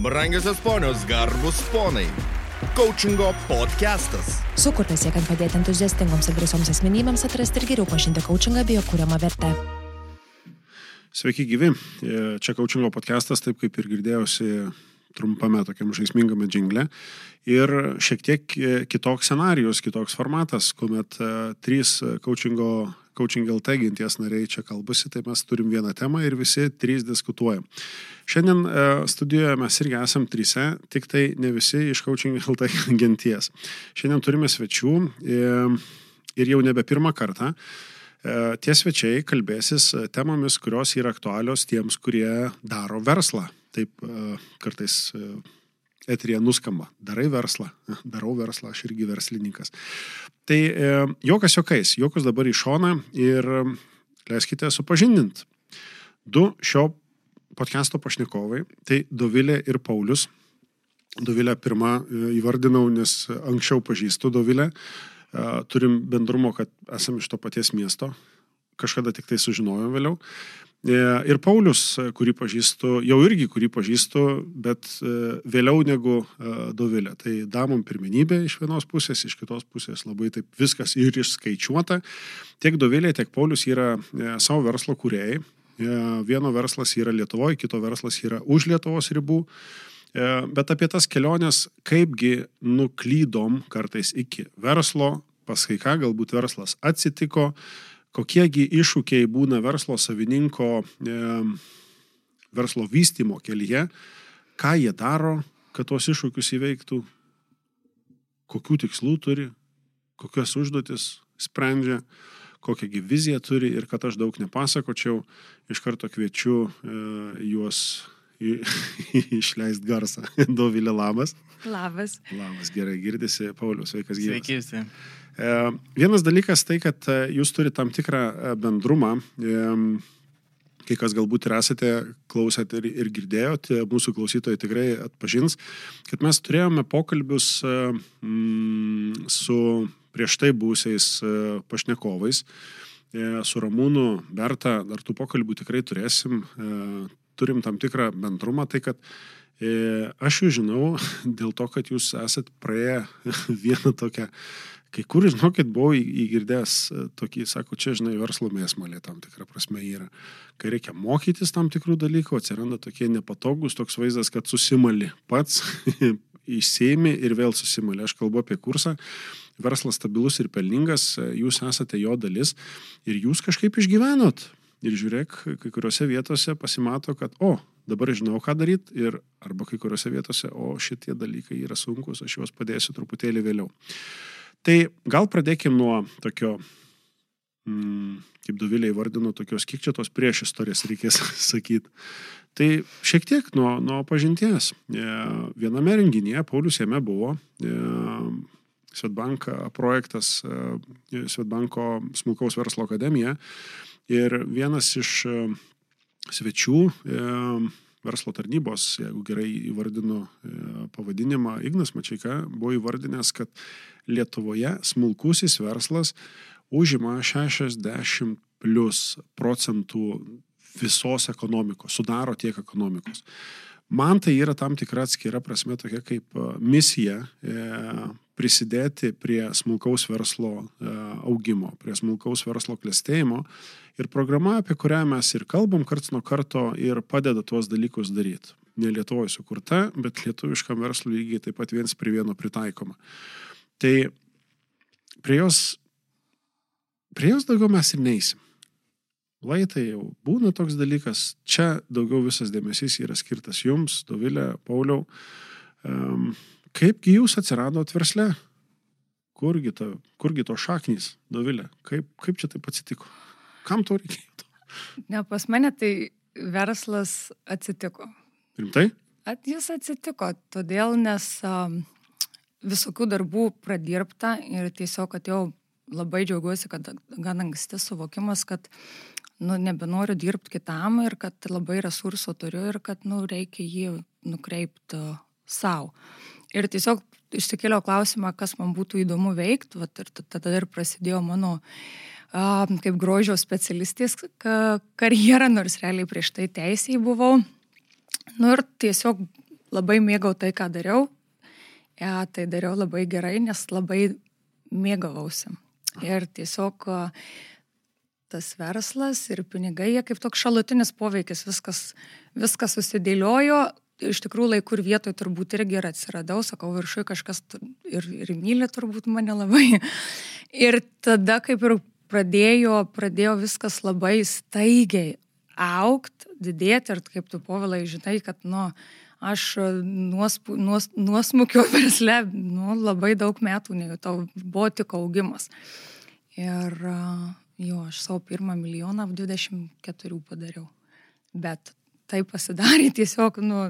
Brangiosios ponios, garbus ponai. Coachingo podcastas. Sukurtas siekiant padėti entuziastingoms ir drąsioms asmenybėms atrasti ir geriau pažinti coachingą bei jo kūriamą vertę. Sveiki gyvi, čia Kaučingo podcastas, taip kaip ir girdėjausi trumpame tokiam žaismingame džingle. Ir šiek tiek kitoks scenarius, kitoks formatas, kuomet uh, trys coachingo, coaching LT ginties nariai čia kalbasi, tai mes turim vieną temą ir visi trys diskutuojam. Šiandien uh, studijoje mes irgi esam trise, tik tai ne visi iš coaching LT ginties. Šiandien turime svečių ir, ir jau nebe pirmą kartą. Uh, tie svečiai kalbėsis temomis, kurios yra aktualios tiems, kurie daro verslą taip e, kartais e, etrija nuskamba. Darai verslą, darau verslą, aš irgi verslininkas. Tai e, jokas jokais, jokus dabar į šoną ir leiskite supažindinti. Du šio podcast'o pašnekovai, tai Dovilė ir Paulius. Dovilę pirmą įvardinau, nes anksčiau pažįstu Dovilę. Turim bendrumo, kad esame iš to paties miesto. Kažkada tik tai sužinojom vėliau. E, ir Paulius, e, kurį pažįstu, jau irgi kurį pažįstu, bet e, vėliau negu Dovilė. Tai damom pirmenybė iš vienos pusės, iš kitos pusės labai taip viskas ir išskaičiuota. Tiek Dovilė, tiek Paulius yra savo verslo kūrėjai. Vieno verslas yra Lietuvoje, kito verslas yra už Lietuvos ribų. Bet apie tas keliones, kaipgi nuklydom kartais iki verslo, pas kai ką galbūt verslas atsitiko, kokiegi iššūkiai būna verslo savininko e, verslo vystimo kelyje, ką jie daro, kad tuos iššūkius įveiktų, kokių tikslų turi, kokias užduotis sprendžia, kokią viziją turi ir kad aš daug nepasakočiau, iš karto kviečiu e, juos išleisti garsą. Dovilė labas. Labas. Labas, gerai girdisi. Paulius, sveikas gyvas. Sveiki visi. E, vienas dalykas tai, kad e, jūs turite tam tikrą e, bendrumą, kai kas galbūt ir esate klausėt ir, ir girdėjot, mūsų klausytojai tikrai atpažins, kad mes turėjome pokalbius mm, su prieš tai būsiais pašnekovais, su Ramūnu Berta, dar tų pokalbių tikrai turėsim, turim tam tikrą bendrumą, tai kad aš jūs žinau dėl to, kad jūs esat praėję vieną tokią Kai kur, žinokit, buvau įgirdęs e, tokį, sako, čia, žinai, verslo mėsmalė tam tikrą prasme yra. Kai reikia mokytis tam tikrų dalykų, atsiranda tokie nepatogus toks vaizdas, kad susimali pats, išsėmi ir vėl susimali. Aš kalbu apie kursą. Verslas stabilus ir pelningas, e, jūs esate jo dalis ir jūs kažkaip išgyvenot. Ir žiūrėk, kai kuriuose vietose pasimato, kad, o, dabar žinau, ką daryti, ir arba kai kuriuose vietose, o šitie dalykai yra sunkus, aš juos padėsiu truputėlį vėliau. Tai gal pradėkim nuo tokio, mm, kaip Dovilė įvardino, tokios kiek čia tos prieš istorijas reikės sakyti. Tai šiek tiek nuo, nuo pažinties. E, viename renginėje, Paulius jame buvo, e, Svetbank projektas, e, Svetbanko smulkaus verslo akademija. Ir vienas iš svečių verslo tarnybos, jeigu gerai įvardinu pavadinimą, Ignas Mačiaika buvo įvardinęs, kad Lietuvoje smulkusis verslas užima 60 plus procentų visos ekonomikos, sudaro tiek ekonomikos. Man tai yra tam tikra atskira prasme tokia kaip e, misija e, prisidėti prie smulkaus verslo e, augimo, prie smulkaus verslo klėstėjimo. Ir programa, apie kurią mes ir kalbam karts nuo karto ir padeda tuos dalykus daryti. Ne Lietuvoje sukurta, bet lietuviškam verslui lygiai taip pat viens prie vieno pritaikoma. Tai prie jos, prie jos daugiau mes ir neįsim. Laitai jau būna toks dalykas, čia daugiau visas dėmesys yra skirtas jums, Dovilė, Pauliau. Um, kaipgi jūs atsiradot versle? Kurgi, ta, kurgi to šaknys, Dovilė? Kaip, kaip čia taip atsitiko? Kam to reikėjo? Ne, pas mane tai verslas atsitiko. Rimtai? At, jis atsitiko, todėl nes um, visokių darbų pradirbta ir tiesiog atėjau labai džiaugiuosi, kad gan anksti suvokimas, kad nu, nebenoriu dirbti kitam ir kad labai resursų turiu ir kad nu, reikia jį nukreipti savo. Ir tiesiog išsikėliau klausimą, kas man būtų įdomu veikti, vat, ir tada ir prasidėjo mano a, kaip grožio specialistės karjera, nors realiai prieš tai teisėjai buvau. Nu ir tiesiog labai mėgau tai, ką dariau. Ja, tai dariau labai gerai, nes labai mėgavausi. Ir tiesiog tas verslas ir pinigai, jie kaip toks šalutinis poveikis, viskas, viskas susidėliojo, iš tikrųjų laikų ir vietoj turbūt irgi ir atsiradau, sakau, viršui kažkas ir, ir myli turbūt mane labai. Ir tada kaip ir pradėjo, pradėjo viskas labai staigiai aukt, didėti ir kaip tu povilai žinai, kad, nu, aš nuospu, nuos, nuosmukio versle, nu, labai daug metų nejutau, buvo tik augimas. Ir jo, aš savo pirmą milijoną 24 padariau. Bet tai pasidarė tiesiog, nu,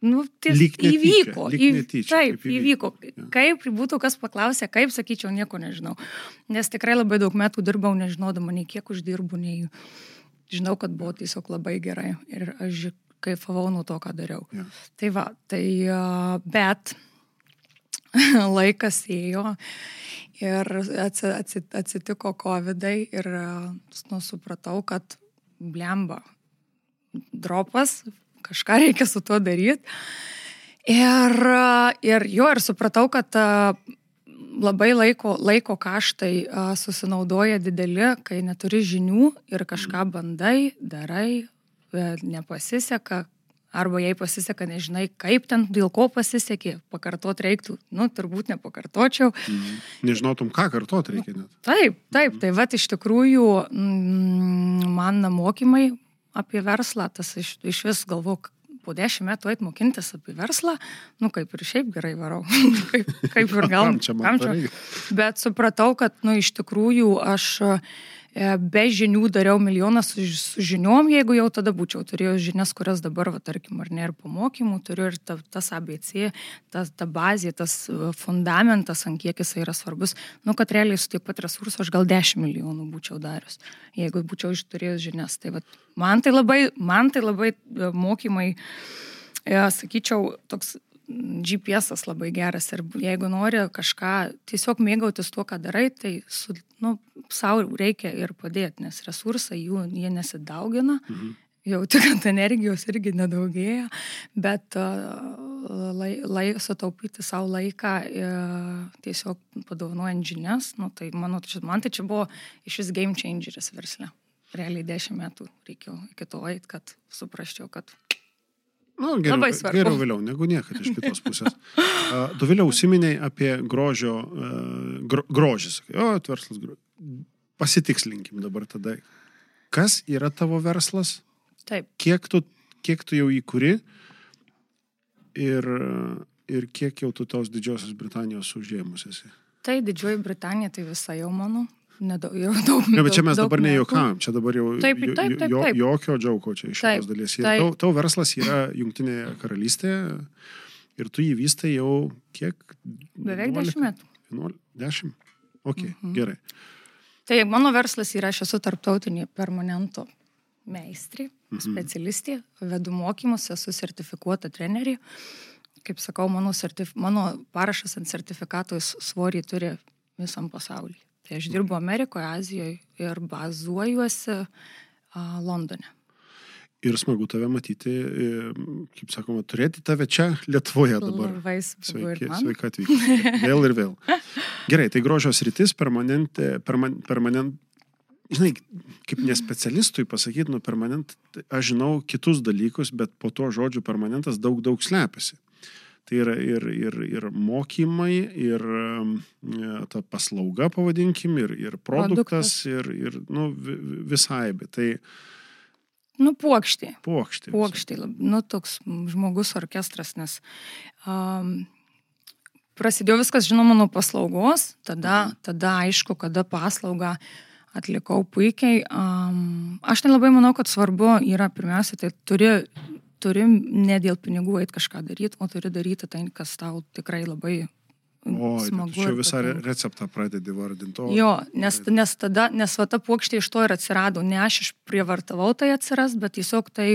Nu, tai įvyko. Lyg netyčia, taip, įvyko. įvyko. Kaip būtų kas paklausė, kaip sakyčiau, nieko nežinau. Nes tikrai labai daug metų dirbau, nežinodama nei kiek uždirbu, nei žinau, kad buvo tiesiog labai gerai. Ir aš kaifavau nuo to, ką dariau. Ja. Tai va, tai bet laikas ėjo ir atsitiko COVID ir nu, supratau, kad blemba dropas, kažką reikia su tuo daryti. Ir, ir jo, ir supratau, kad labai laiko, laiko kaštai susinaudoja dideli, kai neturi žinių ir kažką bandai, darai, nepasiseka, arba jei pasiseka, nežinai, kaip ten, dėl ko pasisekė, pakartot reiktų, nu, turbūt nepakartočiau. Mhm. Nežinotum, ką kartot reikia net. Taip, taip, tai va, iš tikrųjų, mm, man mokymai apie verslą, tas iš, iš vis galvok, po dešimt metų eit mokintis apie verslą, nu kaip ir šiaip gerai varau, kaip, kaip ir gal. čia man čia. Bet supratau, kad, nu iš tikrųjų aš E, be žinių dariau milijoną su, su žiniom, jeigu jau tada būčiau turėjęs žinias, kurias dabar, va, tarkim, ar ne, ir po mokymų turiu ir ta, tas ABC, tas, ta bazė, tas e, fundamentas, ant kiek jis yra svarbus, nu, kad realiai su tiek pat resursų aš gal 10 milijonų būčiau darius, jeigu būčiau turėjęs žinias. Tai va, man tai labai, man tai labai e, mokymai, ja, sakyčiau, toks GPS labai geras ir jeigu nori kažką tiesiog mėgautis tuo, ką darai, tai su, nu, savo reikia ir padėti, nes resursai jų, jie nesidaugina, mhm. jau tik ant energijos irgi nedaugėja, bet lai, lai, sutaupyti savo laiką uh, tiesiog padovanojant žinias, nu, tai mano, man tai čia buvo iš vis game changeris versle. Realiai dešimt metų reikėjo iki to eit, kad suprasčiau, kad Nu, geriau, Labai svarbu. Geriau vėliau negu niekada iš kitos pusės. Uh, tu vėliau užsiminiai apie grožio, uh, gro, grožį, sakai, o, verslas grožis. Pasitikslinkim dabar tada. Kas yra tavo verslas? Taip. Kiek tu, kiek tu jau įkuri ir, ir kiek jau tu tos Didžiosios Britanijos užėmus esi? Tai Didžioji Britanija, tai visa jau mano nedaug, jau daug. Ne, bet čia mes daug dabar nejuokavom, čia dabar jau taip, taip, taip, taip. Jo, jokio džiauko čia iš šios dalies. Tau, tau verslas yra Junktinėje karalystėje ir tu jį vystai jau kiek? Beveik 10 metų. 10? Ok, mhm. gerai. Tai mano verslas yra, aš esu tarptautinė permanento meistrė, mhm. specialistė, vedu mokymus, esu sertifikuota trenerė. Kaip sakau, mano, sertif, mano parašas ant sertifikato svorį turi visam pasaulyje. Tai aš dirbu Amerikoje, Azijoje ir bazuojuosi Londone. Ir smagu tave matyti, kaip sakoma, turėti tave čia Lietuvoje dabar. Sveiki, sveika atvykti. Vėl ir vėl. Gerai, tai grožios rytis, permanent, perman, permanent, žinai, kaip nespecialistui pasakyti, nu permanent, aš žinau kitus dalykus, bet po to žodžiu permanentas daug, daug slepiasi. Tai yra ir, ir, ir mokymai, ir e, ta paslauga, pavadinkim, ir, ir produktas, produktas. ir, ir nu, visai. Tai... Nu, puokštė. Puokštė. Puokštė. Nu, toks žmogus orkestras, nes um, prasidėjo viskas, žinoma, nuo paslaugos, tada, mhm. tada aišku, kada paslaugą atlikau puikiai. Um, aš nelabai manau, kad svarbu yra pirmiausia, tai turi turi ne dėl pinigų eiti kažką daryti, o turi daryti tai, kas tau tikrai labai O, smagu. Čia visą receptą pradedi vardinti. Jo, nes, nes tada, nes va ta plokštė iš to ir atsirado. Ne aš išprievartavau tai atsiras, bet tiesiog tai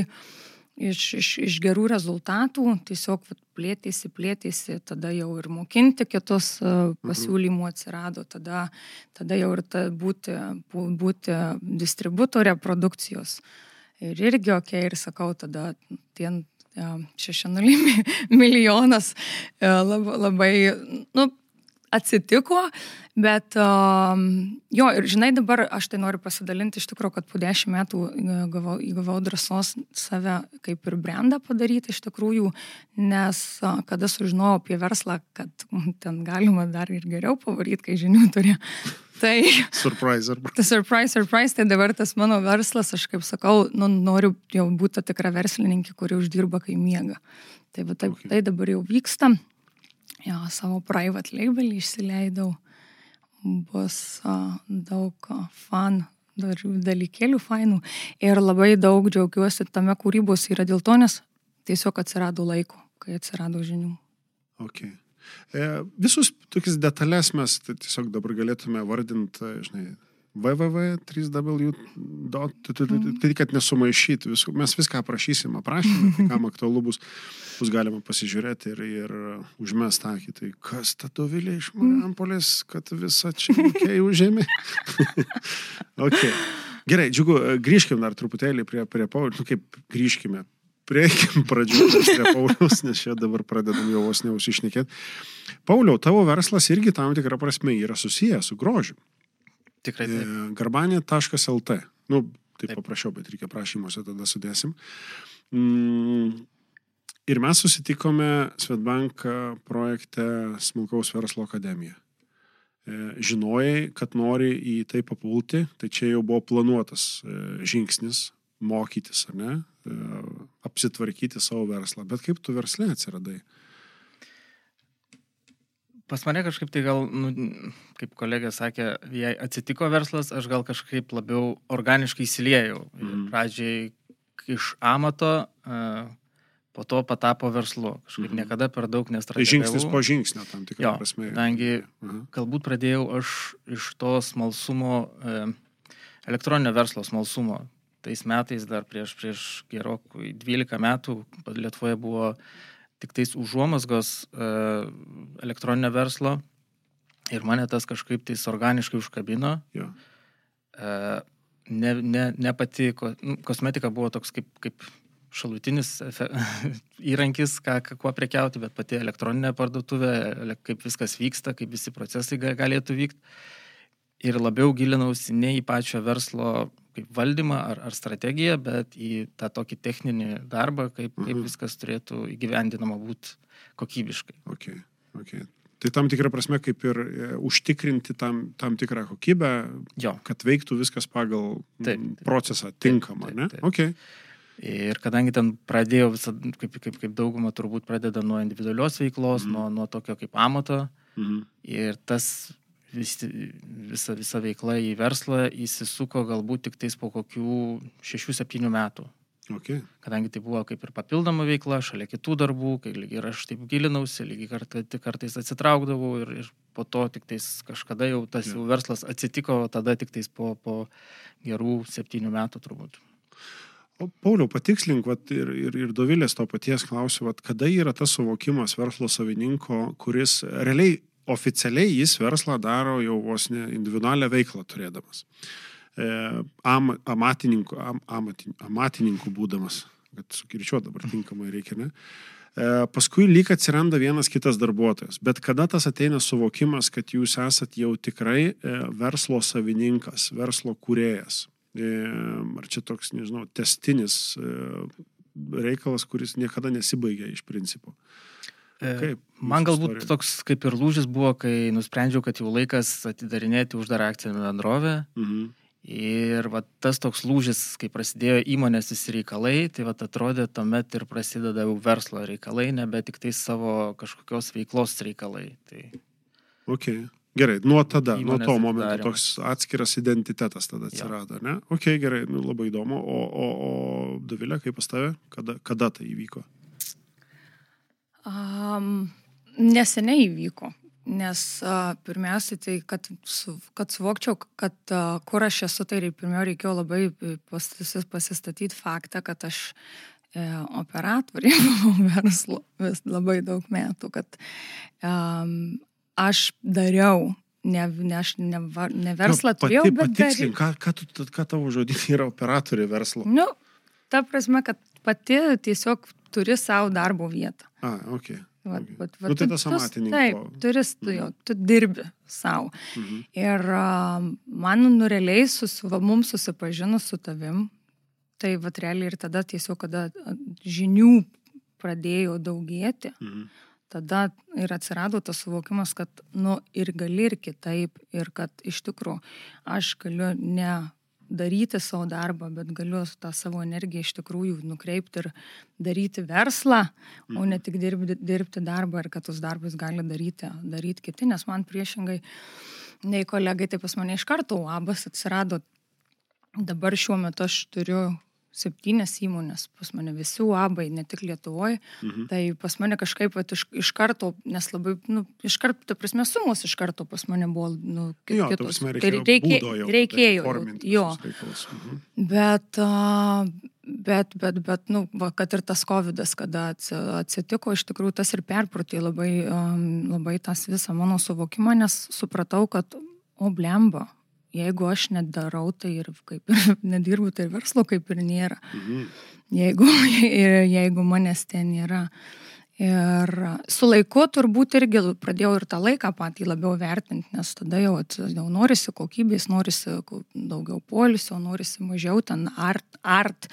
iš, iš, iš gerų rezultatų tiesiog vat, plėtėsi, plėtėsi, tada jau ir mokinti kitus uh, pasiūlymų atsirado, tada, tada jau ir ta, būti, būti distributorė produkcijos. Uh, ir irgi ok, ir sakau, tada tien šešinulį milijonas e, labai, nu, atsitiko, bet jo, ir žinai, dabar aš tai noriu pasidalinti iš tikrųjų, kad po dešimt metų įgavau, įgavau drąsos save kaip ir brandą padaryti iš tikrųjų, nes kada sužinojau apie verslą, kad ten galima dar ir geriau pavaryti, kai žinių turi. Tai. Surprise, surprise. Tai surprise, surprise, tai dabar tas mano verslas, aš kaip sakau, nu, noriu jau būti tikra verslininkė, kuri uždirba, kai miega. Tai, va, taip, okay. tai dabar jau vyksta jo, savo private labelį išsileidau, bus a, daug a, fan dalykėlių fainų ir labai daug džiaugiuosi tame kūrybos yra dėl to, nes tiesiog atsirado laiko, kai atsirado žinių. Okay. E, visus tokias detalės mes tiesiog dabar galėtume vardinti, žinai, www.3w. Tai kad nesumaišyti visų, mes viską aprašysim, aprašymą, tai kam aktualu bus, bus galima pasižiūrėti ir, ir užmest akį. Tai kas ta dovilė iš Mariampolės, kad visą čia mokėjai užėmė? okay. Gerai, džiugu, grįžkim dar truputėlį prie, prie Paulių, nu kaip grįžkime, prieikim pradžių prie Pauliaus, nes čia dabar pradedam jau vos neusišnekėti. Pauliau, tavo verslas irgi tam tikrą prasme yra susijęs su grožiu. Tikrai. Taip. E, Garbanė.lt. Nu, taip, taip paprašiau, bet reikia prašymuose tada sudėsim. Mm, ir mes susitikome Svetbank projekte Smulkaus verslo akademija. E, žinojai, kad nori į tai papulti, tai čia jau buvo planuotas e, žingsnis mokytis, ar ne, apsitvarkyti savo verslą. Bet kaip tu verslė atsiradai? Pas mane kažkaip tai gal, nu, kaip kolegė sakė, jei atsitiko verslas, aš gal kažkaip labiau organiškai įsiliejau. Mm. Pradžiai iš amato, po to patapo verslu. Kažkaip mm. niekada per daug nestrategavau. Tai žingsnis po žingsnio tam tikrą prasme. Kadangi mhm. galbūt pradėjau aš iš to smalsumo, elektroninio verslo smalsumo. Tais metais dar prieš, prieš gerokai 12 metų Lietuvoje buvo tik tais užuomasgos e, elektroninio verslo ir mane tas kažkaip tais organiškai užkabino. Jo. E, ne, ne, ne pati nu, kosmetika buvo toks kaip, kaip šalutinis įrankis, ką, kuo prekiauti, bet pati elektroninė parduotuvė, kaip viskas vyksta, kaip visi procesai galėtų vykti. Ir labiau gilinausi ne į pačio verslo kaip valdymą ar, ar strategiją, bet į tą tokį techninį darbą, kaip, kaip mhm. viskas turėtų įgyvendinama būti kokybiškai. Okay, okay. Tai tam tikrą prasme kaip ir e, užtikrinti tam, tam tikrą kokybę, jo. kad veiktų viskas pagal taip, taip, procesą tinkamą, taip, taip, taip. ne? Okay. Ir kadangi ten pradėjau visą, kaip, kaip, kaip dauguma turbūt pradeda nuo individualios veiklos, mm. nuo, nuo tokio kaip amato, mm. ir tas vis, visa, visa veikla į verslą įsisuko galbūt tik tais po kokių 6-7 metų. Okay. Kadangi tai buvo kaip ir papildoma veikla, šalia kitų darbų, kai lygiai ir aš taip gilinausi, lygiai kartais, kartais atsitraukdavau ir, ir po to tik tais kažkada jau tas jau verslas atsitiko, tada tik tais po, po gerų septynių metų turbūt. O Pauliau, patikslink, vat, ir, ir, ir Dovilės to paties klausiu, vat, kada yra tas suvokimas verslo savininko, kuris realiai oficialiai jis verslą daro jau vos ne individualią veiklą turėdamas. E, am, amatininkų, am, amatin, amatininkų būdamas, kad sukirčiuot dabar tinkamai reikia, ne? E, paskui lyg atsiranda vienas kitas darbuotojas. Bet kada tas ateina suvokimas, kad jūs esat jau tikrai e, verslo savininkas, verslo kūrėjas? E, ar čia toks, nežinau, testinis e, reikalas, kuris niekada nesibaigia iš principo? E, kaip? Man galbūt istorija? toks kaip ir lūžis buvo, kai nusprendžiau, kad jau laikas atidarinėti uždarą akcinę bendrovę. Mhm. Ir va, tas toks lūžis, kai prasidėjo įmonės visi reikalai, tai va, atrodė, tuomet ir prasideda jau verslo reikalai, nebe tik tai savo kažkokios veiklos reikalai. Tai... Ok, gerai, nuo tada, nuo to momento atidarymas. toks atskiras identitetas tada atsirado, ja. ne? Ok, gerai, nu, labai įdomu. O, o, o Davilė, kaip pas tave, kada, kada tai įvyko? Um, neseniai įvyko, nes uh, pirmiausia, tai kad, su, kad suvokčiau, kad uh, kur aš esu, tai pirmiau reikėjo labai pas, pasistatyti faktą, kad aš e, operatorė buvau verslo vis labai daug metų, kad um, aš dariau ne, ne, aš ne, ne verslą nu, turėjau, bet... Patikslink, ką, ką, tu, ką tavo žodinė yra operatorė verslo? Nu, ta prasme, kad pati tiesiog turi savo darbo vietą. A, ok. Vat, Okay. vat, Nu, tai tas amatininko. Taip, turis, tu, jau, tu dirbi savo. Mhm. Ir a, man nu realiai susi, va, mums susipažinus su tavim, tai va realiai ir tada tiesiog, kada žinių pradėjo daugėti, Mhm. tada ir atsirado tas suvokimas, kad, nu, ir gali ir kitaip, ir kad iš tikrųjų aš galiu ne daryti savo darbą, bet galiu tą savo energiją iš tikrųjų nukreipti ir daryti verslą, o ne tik dirbti, dirbti darbą ir kad tus darbus gali daryti, daryti kiti, nes man priešingai nei kolegai, tai pas mane iš karto UABas atsirado. Dabar šiuo metu aš turiu septynias įmonės, pas mane visi UABai, ne tik Lietuvoje, Mhm. tai pas mane kažkaip vat, iš, iš karto, nes labai, nu, iš karto, ta prasme, sumos iš karto pas mane buvo, nu, ki- Jo, kitos. prasme, Tai reikėjo, reikė- būdo jau reikėjo, jo. Mhm. Bet, bet, bet, bet, nu, va, kad ir tas COVID, kada atsi- atsitiko, iš tikrųjų tas ir perprutė labai, labai tas visą mano suvokimą, nes supratau, kad, o blemba, jeigu aš nedarau, tai ir kaip ir nedirbu, tai ir verslo kaip ir nėra. Mhm. Jeigu, jeigu manęs ten nėra. Ir su laiku turbūt irgi pradėjau ir tą laiką patį labiau vertinti, nes tada jau, jau norisi kokybės, norisi daugiau polisio, norisi mažiau ten art, art.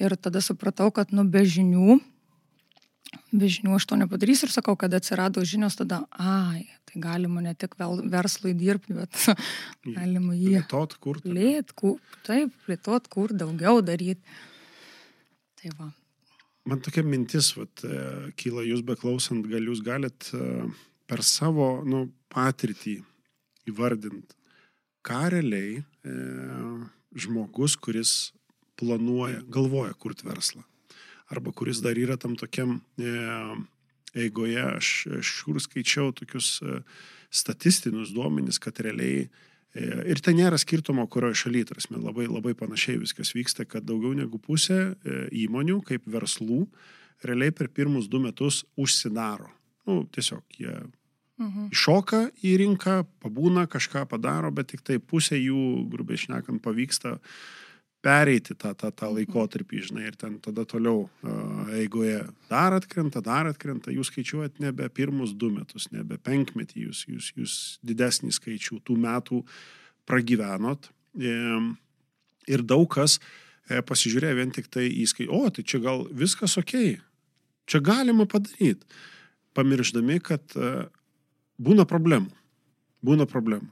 Ir tada supratau, kad nu be žinių, be žinių aš to nepadarysiu ir sakau, kad atsirado žinios, tada, ai, tai galima ne tik verslui dirbti, bet galima jį Plėtot, kur. plėt, kur, taip, plėtot, kur daugiau daryti. Tai va. Man tokia mintis, vat, e, kyla jūs beklausant, gal jūs galit e, per savo nu, patirtį įvardinti, ką realiai e, žmogus, kuris planuoja, galvoja kurti verslą. Arba kuris dar yra tam tokiam e, eigoje, aš, aš kur skaičiau tokius e, statistinius duomenis, kad realiai e, Ir ten nėra skirtumo, kurioje šalyje, tarsi labai, labai panašiai viskas vyksta, kad daugiau negu pusė įmonių, kaip verslų, realiai per pirmus du metus užsidaro. Nu, tiesiog jie Mhm. iššoka į rinką, pabūna, kažką padaro, bet tik tai pusė jų, grubiai šnekant, pavyksta pereiti tą, tą, tą laikotarpį, žinai, ir ten tada toliau uh, eigoje dar atkrenta, dar atkrenta, jūs skaičiuojat nebe pirmus du metus, nebe penkmetį, jūs, jūs, jūs didesnį skaičių tų metų pragyvenot. Ir daug kas e, pasižiūrėjo vien tik tai į skaičių, o tai čia gal viskas ok, čia galima padaryti, pamiršdami, kad e, būna problemų. Būna problemų.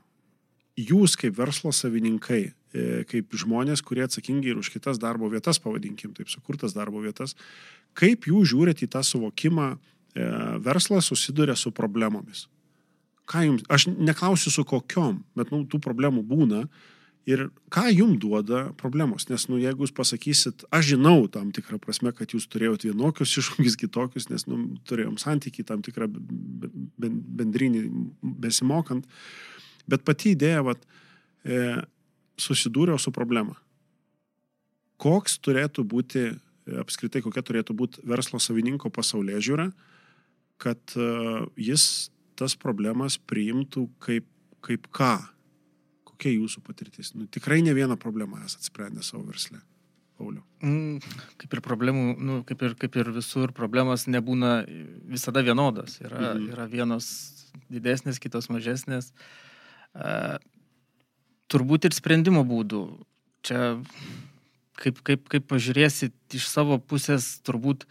Jūs kaip verslo savininkai, e, kaip žmonės, kurie atsakingi ir už kitas darbo vietas, pavadinkim taip, sukurtas darbo vietas, kaip jūs žiūrite į tą suvokimą, e, verslas susiduria su problemomis. Ką jums, aš neklausiu su kokiom, bet nu, tų problemų būna. Ir ką jums duoda problemos? Nes, nu, jeigu jūs pasakysit, aš žinau tam tikrą prasme, kad jūs turėjote vienokius iššūkius, kitokius, nes, nu, turėjom santykių tam tikrą be- be- bendrinį besimokant, bet pati idėja, vat, e, susidūriau su problema. Koks turėtų būti, e, apskritai, kokia turėtų būti verslo savininko pasaulyje žiūra, kad e, jis tas problemas priimtų kaip, kaip ką? Kokia jūsų patirtis? Nu, tikrai ne vieną problemą esate sprendę savo versle. Pauliau. Mm, Kaip ir problemų, nu, kaip, ir, kaip ir visur, problemas nebūna visada vienodos. Yra, mhm. yra vienos didesnės, kitos mažesnės. Uh, turbūt ir sprendimo būdų. Čia kaip, kaip, kaip pažiūrėsit iš savo pusės, turbūt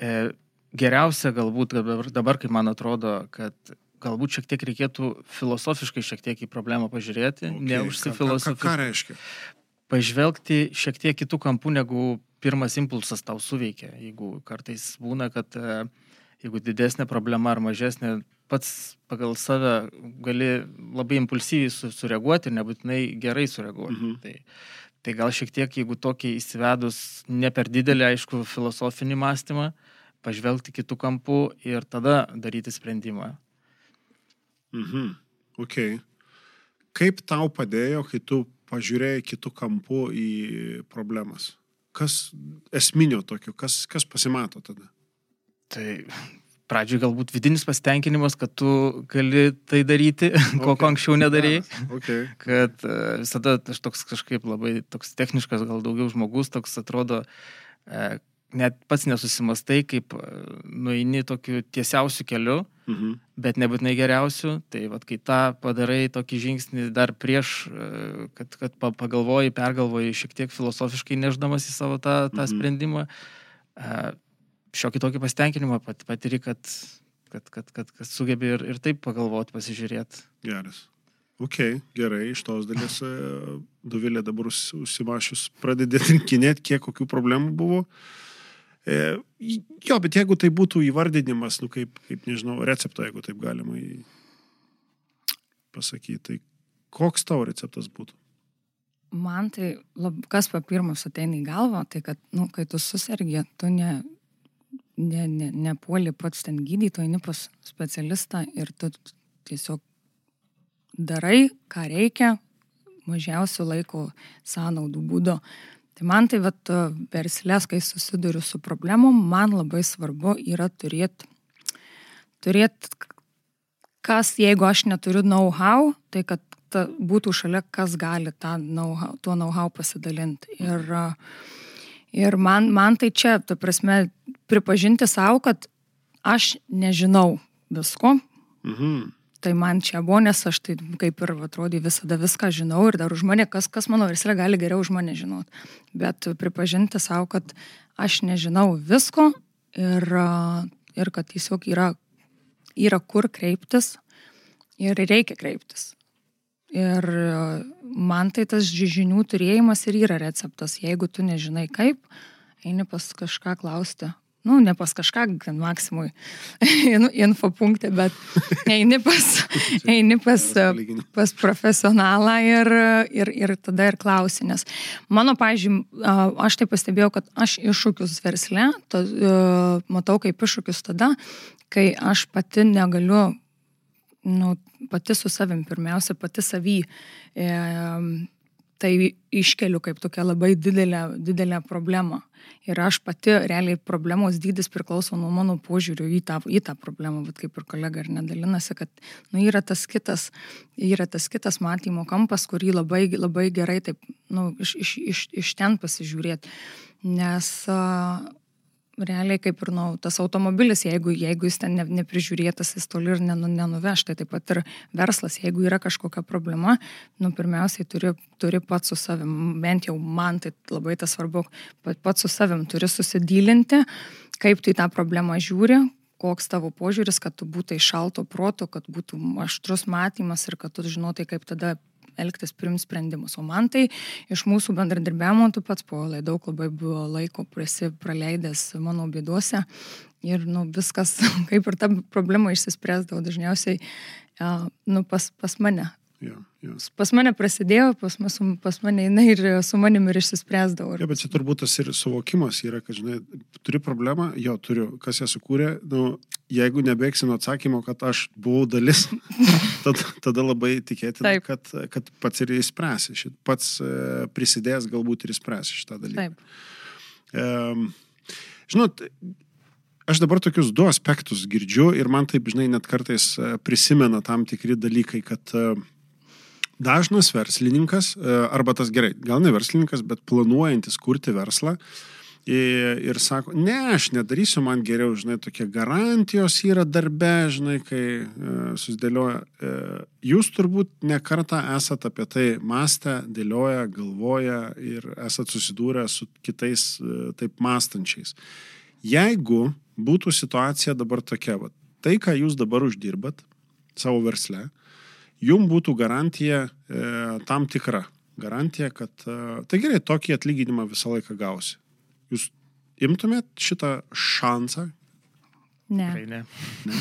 e, geriausia galbūt dabar, dabar, kaip man atrodo, kad galbūt šiek tiek reikėtų filosofiškai šiek tiek į problemą pažiūrėti, okay. Ką, ką, ką neužsifilosofuoti reiškia? pažvelgti šiek tiek kitų kampų, negu pirmas impulsas tau suveikia. Jeigu kartais būna, kad e, jeigu didesnė problema ar mažesnė, pats pagal save gali labai impulsyviai su, sureaguoti ir nebūtinai gerai sureaguoti. Mhm. Tai, tai gal šiek tiek, jeigu tokį įsivedus ne per didelį, aišku, filosofinį mąstymą, pažvelgti kitų kampų ir tada daryti sprendimą. Mhm. Ok. Kaip tau padėjo, kai tu pažiūrėjai kitų kampų į problemas? Kas esminio tokio, kas, kas pasimato tada? Tai pradžioje galbūt vidinis pasitenkinimas, kad tu gali tai daryti, ko Ok. anksčiau nedarėjai. Okay. kad e, visada aš toks kažkaip labai toks techniškas, gal daugiau žmogus, toks atrodo, e, net pats nesusimastai, kaip e, nueini tokiu tiesiausiu keliu, Mhm. bet nebūtinai geriausiu. Tai vad, kai tą padarai tokį žingsnį dar prieš, kad, kad pa- pagalvoji, pergalvoji šiek tiek filosofiškai neždamas į savo tą, tą Mhm. sprendimą, šiokį tokį pasitenkinimą pat, patiri, kad, kad, kad, kad, kad sugebi ir, ir taip pagalvoti, pasižiūrėti. Geras. Ok, gerai, iš tos dalies e, Dovilė dabar užs- užsimašius pradedė rinkinėti, kiek kokių problemų buvo. E, jo, bet jeigu tai būtų įvardinimas, nu kaip, kaip nežinau, recepto, jeigu taip galima į... pasakyti, tai koks tavo receptas būtų? Man tai, lab, kas pa pirmas ateina į galvą, tai kad, nu, kai tu susirgi, tu ne, ne, ne, nepuoli pats ten gydytojo, eini pas specialistą ir tu tiesiog darai, ką reikia, mažiausių laiko sąnaudų būdo. Tai man tai, vat, verslės, kai susiduriu su problemom, man labai svarbu yra turėti, turėt, kas, jeigu aš neturiu know-how, tai kad ta, būtų šalia, kas gali tą know tuo know-how pasidalinti. Ir, a, ir man, man tai čia, tu prasme, pripažinti savo, kad aš nežinau visko, Mhm. tai man čia buvo, nes aš tai kaip ir atrodė visada viską žinau ir dar už mane, kas, kas mano verslė gali geriau už mane žinot. Bet pripažinti savo, kad aš nežinau visko ir, ir kad tiesiog yra, yra kur kreiptis ir reikia kreiptis. Ir a, man tai tas ži- žinių turėjimas ir yra receptas. Jeigu tu nežinai kaip, eini pas kažką klausti. Nu, ne pas kažką, gan maksimui in- infopunktė, bet eini pas, eini pas, palyginimas. pas profesionalą ir, ir, ir tada ir klausi. Nes mano, pažiūrėjau, aš tai pastebėjau, kad aš iššūkius versle to, e, matau kaip iššūkius tada, kai aš pati negaliu nu, pati su savim, pirmiausia, pati savy. E, tai iškeliu kaip tokia labai didelė, didelė problema. Ir aš pati, realiai, problemos dydis priklauso nuo mano požiūrių į tą, į tą problemą, bet kaip ir kolega ir nedalinasi, kad nu, yra, tas kitas, yra tas kitas matymo kampas, kurį labai, labai gerai taip, nu, iš, iš, iš, iš ten pasižiūrėti. Nes uh, realiai kaip ir nu, tas automobilis, jeigu, jeigu jis ten ne, neprižiūrėtas, jis toli ir nenu, nenuveš, tai taip pat ir verslas, jeigu yra kažkokia problema, nu, pirmiausiai turi, turi pats su savim, bent jau man tai labai tas svarbu, pat- pats su savim turi susidylinti, kaip tu į tą problemą žiūri, koks tavo požiūris, kad tu būtai šalto proto, kad būtų aštrus matymas ir kad tu žinotai, kaip tada elgtis priimti sprendimus. O man tai iš mūsų bendradarbiavimo tu pats povalai daug labai buvo laiko praleidęs mano bėduose ir nu, viskas kaip ir ta problema išsispręsdavo dažniausiai nu, pas, pas mane. Jo, jo. Pas mane prasidėjo, pas, ma- su- pas mane jinai ir su manim ir išsispręsdavo. Ja, bet čia turbūt tas ir suvokimas yra, kad, žinai, turi problemą, jo, turiu, kas ją sukūrė, nu, jeigu nebėgsi nuo atsakymo, kad aš buvau dalis, tada, tada labai tikėtina, Taip. kad, kad pats ir įspręsi, šit, pats e, prisidėjęs galbūt ir įspręsi šitą dalyką. Taip. Um, žinot, aš dabar tokius du aspektus girdžiu ir man taip, žinai, net kartais e, prisimena tam tikri dalykai, kad e, dažnas verslininkas, e, arba tas gerai, gal ne verslininkas, bet planuojantis kurti verslą ir, ir sako, ne, aš nedarysiu, man geriau, žinai, tokie garantijos yra darbe, žinai, kai e, susidėlioja. E, jūs turbūt nekartą esate apie tai mąstę, dėlioja, galvoja ir esate susidūrę su kitais e, taip mąstančiais. Jeigu būtų situacija dabar tokia, va, tai, ką jūs dabar uždirbat savo versle, jum būtų garantija e, tam tikra. Garantija, kad e, tai gerai, tokį atlyginimą visą laiką gausi. Jūs imtumėt šitą šansą? Ne. Tikrai ne.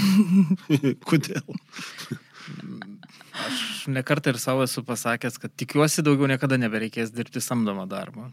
Kodėl? Aš nekartą ir savo esu pasakęs, kad tikiuosi daugiau niekada nebereikės dirbti samdomą darbą.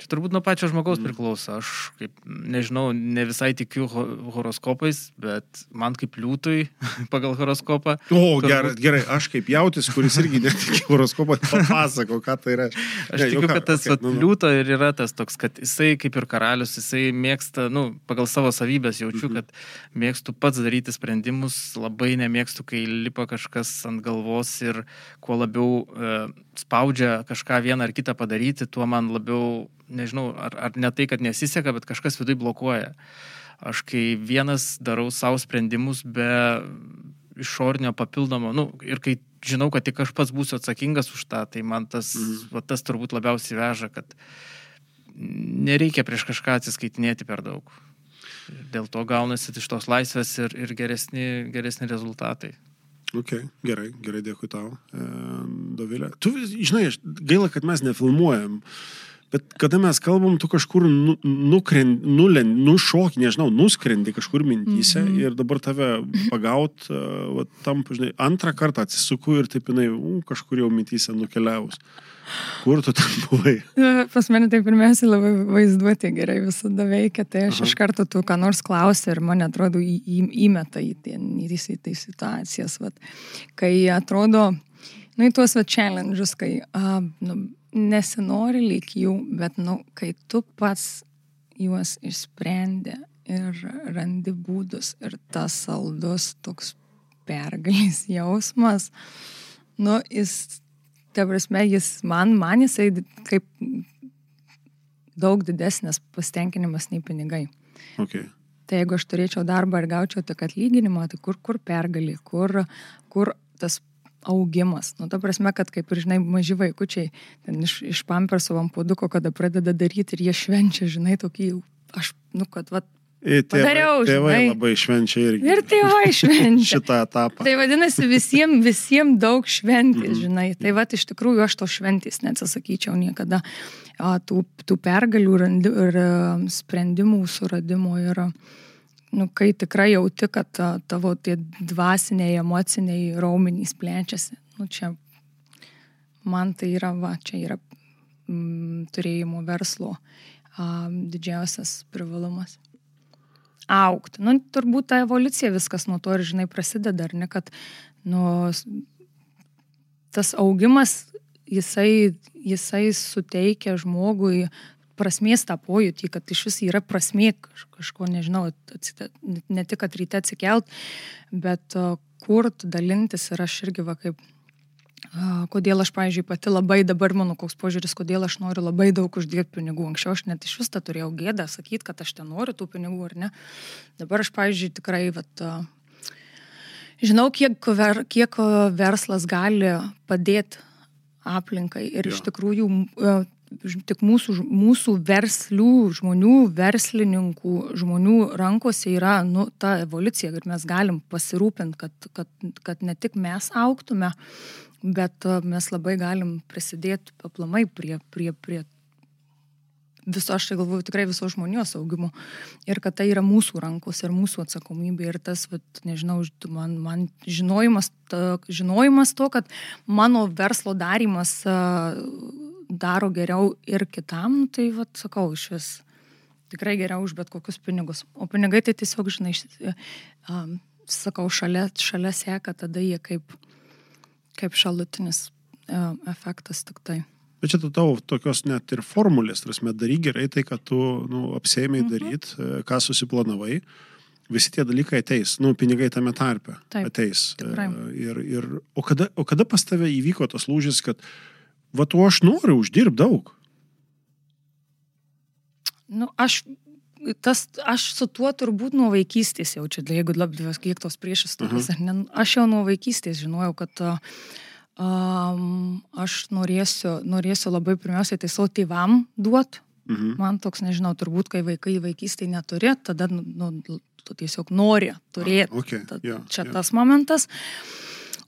Čia turbūt nuo pačio žmogaus Mm. priklauso. Aš, kaip, nežinau, ne visai tikiu ho horoskopais, bet man kaip liūtui pagal horoskopą. O, Turbūt- gerai, gerai, aš kaip jautis, kuris irgi netikė horoskopą, papasako, ką tai reiškia. Aš Ne, tikiu, kad tas okay, nu, nu. liūto ir yra tas toks, kad jisai kaip ir karalius, jisai mėgsta, nu, pagal savo savybės jaučiu, Mhm. kad mėgstu pats daryti sprendimus, labai nemėgstu, kai lipa kažkas ant galvos ir kuo labiau e, spaudžia kažką vieną ar kitą padaryti, tuo man labiau nežinau, ar, ar ne tai, kad nesiseka, bet kažkas viduje blokuoja. Aš kai vienas darau savo sprendimus be išornio papildomo, nu, ir kai žinau, kad tik aš pats būsiu atsakingas už tą, tai man tas, mhm. va, tas turbūt labiausiai veža, kad nereikia prieš kažką atsiskaitinėti per daug. Dėl to gaunasi iš tos laisvės ir, ir geresni, geresni rezultatai. Ok, gerai, gerai, dėkui tau, Dovilė. Tu, žinai, gaila, kad mes nefilmuojam. Bet kada mes kalbam, tu kažkur nu, nukrendi, nulen, nušokį, nežinau, nuskrendi kažkur mintyse mm -hmm. ir dabar tave pagaut, uh, va, tam, žinai, antrą kartą atsisuku ir taip jinai, uh, kažkur jau mintyse nukeliavus. Kur tu ten buvai? Pas mane tai pirmiausia labai vaizduoti gerai visada veikia, tai aš Aha. iš karto tu ką nors klausi ir man atrodo į, į, įmeta į, į, į tai situacijas. Vat. Kai atrodo, nu į tuos va challenges, kai uh, nu, nesinori lyg jų, bet, nu, kai tu pats juos išsprendė ir randi būdus ir tas saldus toks pergalės jausmas, nu, jis, ta prasme, jis man, man jisai kaip daug didesnis pasitenkinimas nei pinigai. Okay. Tai jeigu aš turėčiau darbą ir gaučiau tik atlyginimą, tai kur, kur pergalį, kur, kur tas augimas. Nu, ta prasme, kad kaip ir, žinai, maži vaikučiai, ten iš, iš pamperso vampuduko, kada pradeda daryti ir jie švenčia, žinai, tokį, aš, nu, kad, va, Tėvai, padariau, tėvai žinai. labai švenčia irgi. Ir tėvai švenčia. Šitą etapą. Tai vadinasi, visiems visiem daug šventės, -hmm. žinai. Tai va, iš tikrųjų, aš to šventės neatsisakyčiau niekada. A, tų, tų pergalių ir, ir sprendimų suradimo yra. Ir nu, kai tikrai jauti, kad tavo tie dvasiniai, emociniai raumenys plečiasi. Nu, čia man tai yra, va, čia yra mm, turėjimo verslo a, didžiausias privalumas. Aukti. Nu, turbūt ta evoliucija viskas nuo to ir, žinai, prasideda, ar ne, kad, nu, tas augimas, jisai, jisai suteikia žmogui prasmės tą pojūtį, kad iš vis yra prasmė kažko, nežinau, ne tik, kad ryte atsikelt, bet kur dalintis ir aš irgi va kaip kodėl aš, pavyzdžiui, pati labai dabar mano koks požiūris, kodėl aš noriu labai daug uždirbti pinigų. Anksčiau aš net iš vis tą turėjau gėdą sakyti, kad aš ten noriu tų pinigų ar ne. Dabar aš, pavyzdžiui, tikrai, vat, žinau, kiek, ver, kiek verslas gali padėti aplinkai ir jo. iš tikrųjų tik mūsų, mūsų verslių žmonių, verslininkų žmonių rankose yra nu, ta evoliucija ir mes galim pasirūpinti, kad, kad, kad ne tik mes auktume, bet e, mes labai galim prisidėti aplamai prie, prie, prie viso, aš tai galvoju, tikrai viso žmonijos augimo. Ir kad tai yra mūsų rankos ir mūsų atsakomybė. Ir tas, vat, nežinau, man, man žinojimas, ta, žinojimas to, kad mano verslo darimas uh, daro geriau ir kitam, tai, vad, sakau, iš vis tikrai geriau už bet kokius pinigus. O pinigai tai tiesiog, žinai, um, sakau, šalia, šalia seka tada jie kaip, kaip šalutinis uh, efektas tik tai. Bet čia tavo tokios net ir formulės, tarsi daryk gerai tai, kad tu nu, apsėmiai mhm. daryt, e, ką susiplanavai. Visi tie dalykai ateis, nu, pinigai tame tarpe Taip, ateis. Tikrai. Ir, ir, o, kada, o kada pas tave įvyko tas lūžis, kad va tu aš noriu uždirbti daug. Nu, aš, tas, aš su tuo turbūt nuo vaikystės jaučiu, jeigu labdavęs kiek tos priešistorės, uh -huh. aš jau nuo vaikystės žinojau, kad um, aš norėsiu, norėsiu labai pirmiausiai tai savo tėvam duoti. Uh -huh. Man toks, nežinau, turbūt, kai vaikai vaikystėje neturi, tada nu, nu, tu tiesiog nori turėti. Ah, okay. yeah, čia yeah. tas momentas.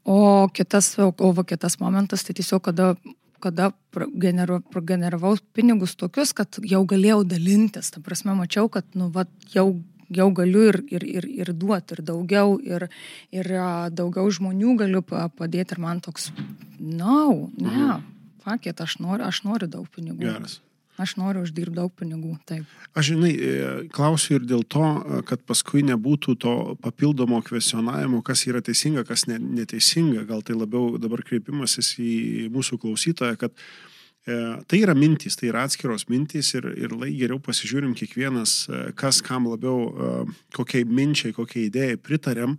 O kitas, o, o kitas momentas, tai tiesiog, kada kada prageneru, prageneravau pinigus tokius, kad jau galėjau dalintis. Ta prasme, mačiau, kad nu, va, jau, jau galiu ir, ir, ir, ir duoti, ir daugiau, ir, ir daugiau žmonių galiu padėti. Ir man toks, na, no, ne, mhm. fakėt, aš noriu, aš noriu daug pinigų. Geras. Aš noriu uždirbti daug pinigų, taip. Aš žinai, e, klausiu ir dėl to, e, kad paskui nebūtų to papildomo kvesionavimo, kas yra teisinga, kas ne, neteisinga. Gal tai labiau dabar kreipimasis į mūsų klausytoją, kad e, tai yra mintys, tai yra atskiros mintys ir, ir lai geriau pasižiūrim kiekvienas, kas kam labiau, kokiai minčiai, kokiai idėjai pritarėm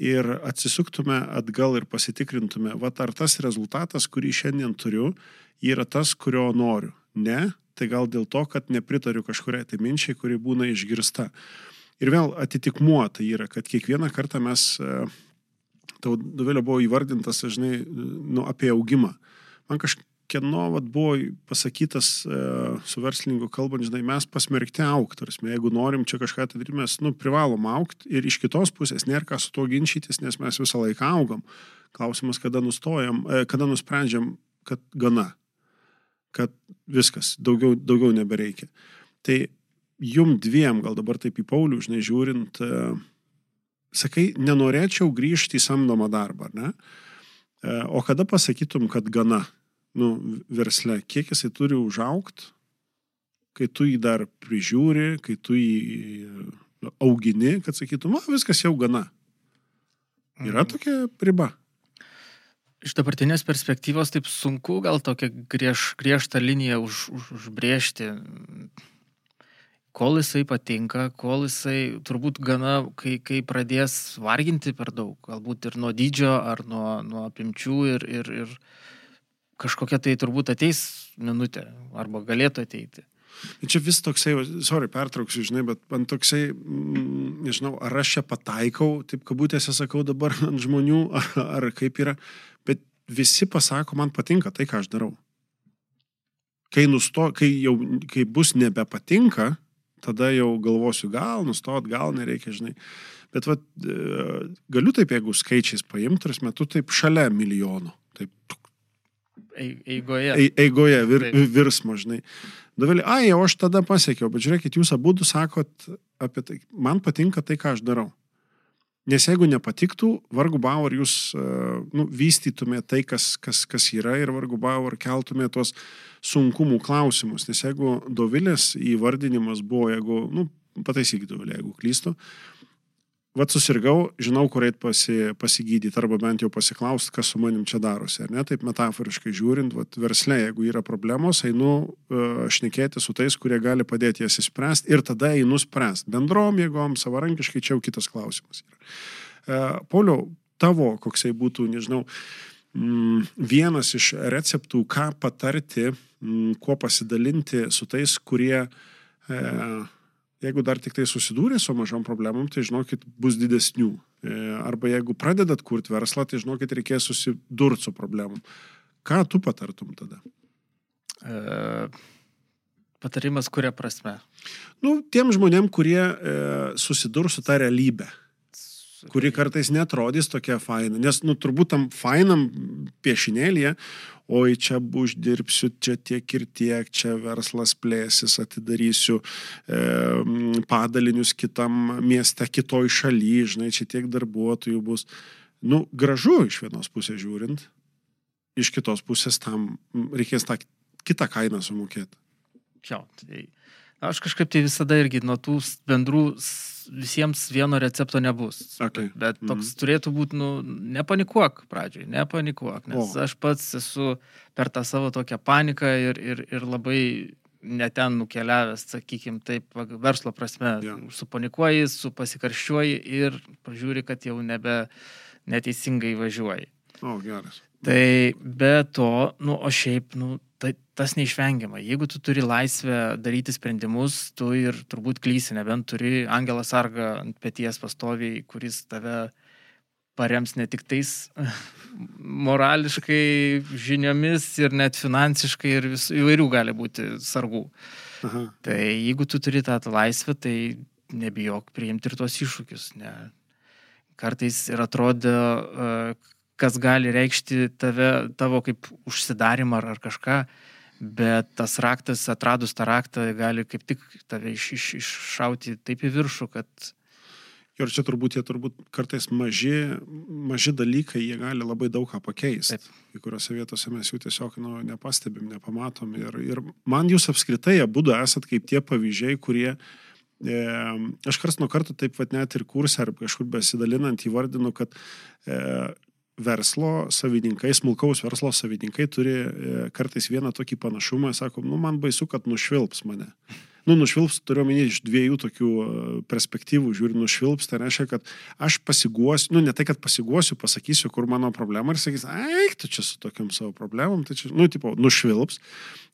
ir atsisuktume atgal ir pasitikrintume, va ar tas rezultatas, kurį šiandien turiu, yra tas, kurio noriu. Ne, tai gal dėl to, kad nepritariu kažkuriai tai minčiai, kuri būna išgirsta. Ir vėl atitikmuo tai yra, kad kiekvieną kartą mes, e, tau duvelio buvo įvardintas, žinai, nu, apie augimą. Man kažkieno vat, buvo pasakytas e, su verslininku kalbant, žinai, mes pasmerkti aukti, tarsi, jeigu norim čia kažką tai daryti, mes, nu, privalom aukti ir iš kitos pusės nėra ką su tuo ginčytis, nes mes visą laiką augam. Klausimas, kada nustojam, e, kada nusprendžiam, kad gana kad viskas, daugiau, daugiau nebereikia. Tai jum dviem, gal dabar taip į Paulių, žinai, žiūrint, e, sakai, nenorėčiau grįžti į samdomą darbą, ne? E, o kada pasakytum, kad gana, nu, versle, kiek jisai turi užaukti, kai tu jį dar prižiūri, kai tu jį nu, augini, kad sakytum, o viskas jau gana. Yra mhm. tokia riba iš dabartinės perspektyvos taip sunku gal tokią griež, griežtą liniją už, už, užbriežti. Kol jisai patinka, kol jisai turbūt gana, kai, kai pradės varginti per daug, galbūt ir nuo dydžio, ar nuo, nuo apimčių ir, ir, ir kažkokia tai turbūt ateis minutė, arba galėtų ateiti. Čia vis toksai, sorry, pertrauksiu, žinai, bet man toksai, mm, nežinau, ar aš čia pataikau, taip kabutėse sakau dabar ant žmonių, ar, ar kaip yra, bet visi pasako, man patinka tai, ką aš darau. Kai, nusto, kai, jau, kai bus nebepatinka, tada jau galvosiu, gal nustot, gal nereikia, žinai. Bet vat, e, galiu taip, jeigu skaičiais paimti, tarsi metu taip šalia milijonų. Taip. Eigoje. E, eigoje vir, virsmo, žinai. Davelį, ai, jau aš tada pasiekiau, bet žiūrėkit, jūs abu sakot apie tai, man patinka tai, ką aš darau. Nes jeigu nepatiktų, vargu bau ar jūs e, nu, vystytumėte tai, kas, kas, kas yra ir vargu bau ar keltumėte tuos sunkumų klausimus. Nes jeigu Dovilės įvardinimas buvo, jeigu, nu, pataisykite Dovilę, jeigu klystu, Vat susirgau, žinau, kur eit pasi, pasigydyti arba bent jau pasiklausti, kas su manim čia darosi. Ne? Taip metaforiškai žiūrint, vat, versle, jeigu yra problemos, einu uh, šnekėti su tais, kurie gali padėti jas įspręsti ir tada einu spręsti. Bendrom jėgom, savarankiškai, čia jau kitas klausimas. Uh, Pauliau, tavo koksai būtų, nežinau, mm, vienas iš receptų, ką patarti, mm, kuo pasidalinti su tais, kurie uh, Jeigu dar tik tai susidūrė su mažom problemom, tai žinokit, bus didesnių. E, arba jeigu pradedat kurti verslą, tai žinokit, reikės susidurti su problemom. Ką tu patartum tada? E, patarimas kuria prasme? Nu, tiem žmonėm, kurie e, susidurs su tą realybę kuri kartais netrodys tokia faina. Nes, nu, turbūt tam fainam piešinėlėje, oi čia uždirbsiu, čia tiek ir tiek, čia verslas plėsis, atidarysiu e, padalinius kitam mieste, kitoj šaly, žinai, čia tiek darbuotojų bus. Nu, gražu iš vienos pusės žiūrint, iš kitos pusės tam reikės tą kitą kainą sumokėti. Jo, tai aš kažkaip tai visada irgi nuo tų bendrų visiems vieno recepto nebus. Okay. Bet toks mm. turėtų būti, nu, nepanikuok pradžioj, nepanikuok, nes o. aš pats esu per tą savo tokią paniką ir, ir, ir labai neten nukeliavęs, sakykime, taip, verslo prasme, ja. supanikuoji, supasikarščiuoji ir pažiūri, kad jau nebe neteisingai važiuoji. O, geras. Tai be to, nu, o šiaip, nu, tai tas neišvengiama. Jeigu tu turi laisvę daryti sprendimus, tu ir turbūt klysi, nebent turi Angelą Sargą ant pėties pastoviai, kuris tave parems ne tik tais morališkai žiniomis ir net finansiškai ir vis, įvairių gali būti sargų. Aha. Tai jeigu tu turi tą laisvę, tai nebijok priimti ir tuos iššūkius. Ne. Kartais ir atrodo, kas gali reikšti tave, tavo kaip užsidarimą ar, ar kažką, bet tas raktas, atradus tą raktą, gali kaip tik tave iš, iš, iššauti taip į viršų, kad... Ir čia turbūt jie turbūt kartais maži, maži dalykai, jie gali labai daug ką pakeisti. Taip. Kai kuriuose vietose mes jų tiesiog nu, nepastebim, nepamatom. Ir, ir man jūs apskritai abu esat kaip tie pavyzdžiai, kurie e, aš kars nuo karto taip pat net ir kursą ar kažkur besidalinant įvardinu, kad e, verslo savininkai, smulkaus verslo savininkai turi e, kartais vieną tokį panašumą, sako, nu man baisu, kad nušvilps mane. nu, nušvilps, turiu omeny iš dviejų tokių e, perspektyvų, žiūri, nušvilps, tai reiškia, kad aš pasiguosiu, nu, ne tai, kad pasiguosiu, pasakysiu, kur mano problema ir sakys, eik, tu čia su tokiam savo problemom, tai čia, nu, tipo, nušvilps,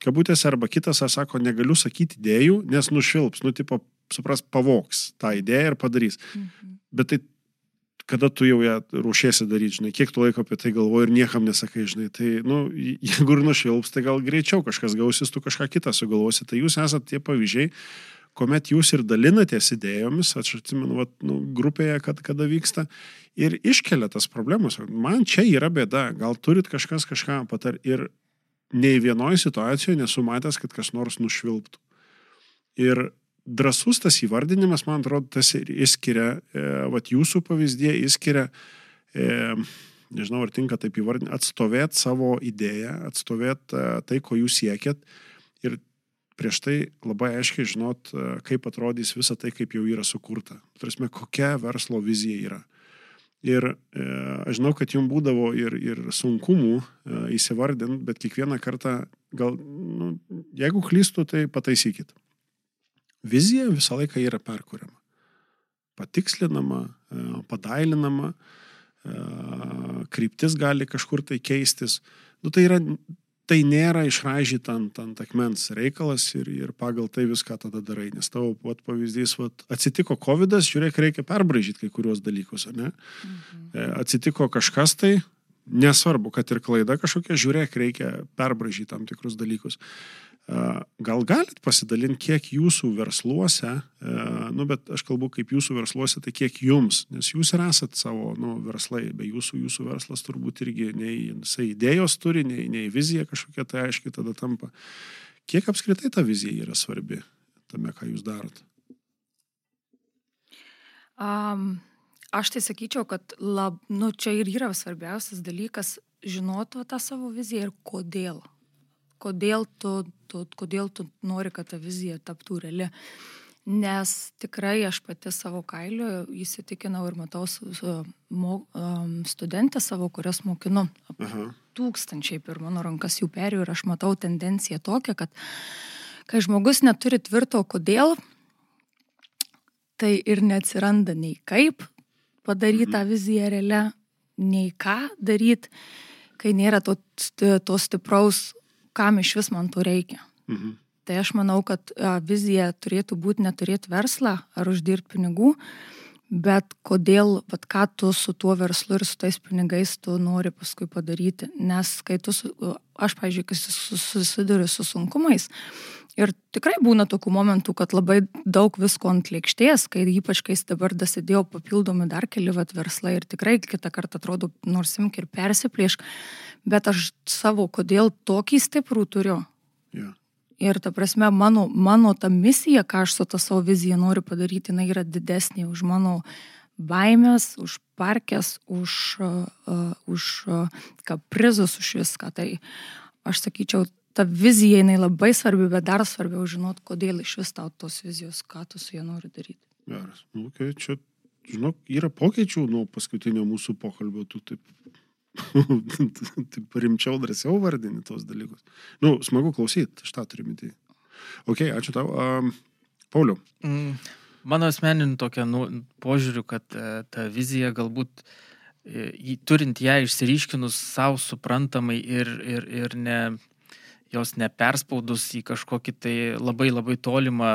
kabutėse, arba kitas, aš sako, negaliu sakyti idėjų, nes nušvilps, nu, tipo, supras, pavoks tą idėją ir padarys. Mhm. Bet tai kada tu jau ją ruošiesi daryti, žinai, kiek tu laiko apie tai galvoji ir niekam nesakai, žinai, tai, nu, jeigu ir nušvilps, tai gal greičiau kažkas gausis, tu kažką kitą sugalvosi, tai jūs esate tie pavyzdžiai, kuomet jūs ir dalinatės idėjomis, aš atsimenu, vat, nu, grupėje, kad kada vyksta, ir iškelia tas problemas. Man čia yra bėda, gal turit kažkas kažką patar ir nei vienoje situacijoje nesu matęs, kad kas nors nušvilptų. Ir drasus tas įvardinimas, man atrodo, tas ir įskiria, e, vat jūsų pavyzdė, įskiria, e, nežinau, ar tinka taip įvardinti, atstovėt savo idėją, atstovėt e, tai, ko jūs siekėt ir prieš tai labai aiškiai žinot, e, kaip atrodys visa tai, kaip jau yra sukurta. Tarsi, kokia verslo vizija yra. Ir e, aš žinau, kad jums būdavo ir, ir sunkumų e, įsivardinti, bet kiekvieną kartą, gal, nu, jeigu klystu, tai pataisykit vizija visą laiką yra perkuriama. Patikslinama, e, padailinama, e, kryptis gali kažkur tai keistis. Nu, tai, yra, tai nėra išraižyta ant, ant akmens reikalas ir, ir pagal tai viską tada darai. Nes tavo vat, pavyzdys, vat, atsitiko COVID, žiūrėk, reikia perbražyti kai kuriuos dalykus, ar ne? Mhm. E, atsitiko kažkas tai, nesvarbu, kad ir klaida kažkokia, žiūrėk, reikia perbražyti tam tikrus dalykus. Gal galit pasidalinti, kiek jūsų versluose, nu, bet aš kalbu kaip jūsų versluose, tai kiek jums, nes jūs ir esat savo nu, verslai, be jūsų, jūsų verslas turbūt irgi nei jisai idėjos turi, nei, nei vizija kažkokia tai aiškiai tada tampa. Kiek apskritai ta vizija yra svarbi tame, ką jūs darot? Um, aš tai sakyčiau, kad lab, nu, čia ir yra svarbiausias dalykas žinoti tą savo viziją ir kodėl kodėl tu, tu, kodėl tu nori, kad ta vizija taptų reali. Nes tikrai aš pati savo kailiu įsitikinau ir matau mo, um, studentę savo, kurias mokinu. Aha. Tūkstančiai per mano rankas jų perėjau ir aš matau tendenciją tokią, kad kai žmogus neturi tvirto kodėl, tai ir neatsiranda nei kaip padaryti tą mhm. viziją realią, nei ką daryti, kai nėra to, to stipraus kam iš vis man to reikia. Mhm. Tai aš manau, kad vizija turėtų būti neturėti verslą ar uždirbti pinigų, bet kodėl, bet ką tu su tuo verslu ir su tais pinigais tu nori paskui padaryti. Nes kai tu, aš, pažiūrėjau, kai susiduriu su sunkumais, Ir tikrai būna tokių momentų, kad labai daug visko ant lėkštės, kai ypač kai dabar dasidėjo papildomi dar keli vat verslai ir tikrai kitą kartą atrodo, nors imk ir persiplėšk, bet aš savo, kodėl tokį stiprų turiu. Ir ta prasme, mano, mano ta misija, ką aš su tą savo viziją noriu padaryti, jinai yra didesnė už mano baimės, už parkės, už, uh, už uh, kaprizus, už viską. Tai aš sakyčiau, ta vizija jinai labai svarbi, bet dar svarbiau žinot, kodėl iš vis tau tos vizijos, ką tu su ja nori daryti. Geras. Nu, okay, čia, žinok, yra pokyčių nuo paskutinio mūsų pokalbio, tu taip, taip rimčiau, drąsiau vardini tos dalykus. Nu, smagu klausyti, aš tą turiu minti. Ok, ačiū tau. Um, Pauliu. Mm, mano asmeniniu tokia nu, požiūriu, kad e, ta vizija galbūt e, turint ją išsiriškinus savo suprantamai ir, ir, ir ne jos neperspaudus į kažkokį tai labai labai tolimą,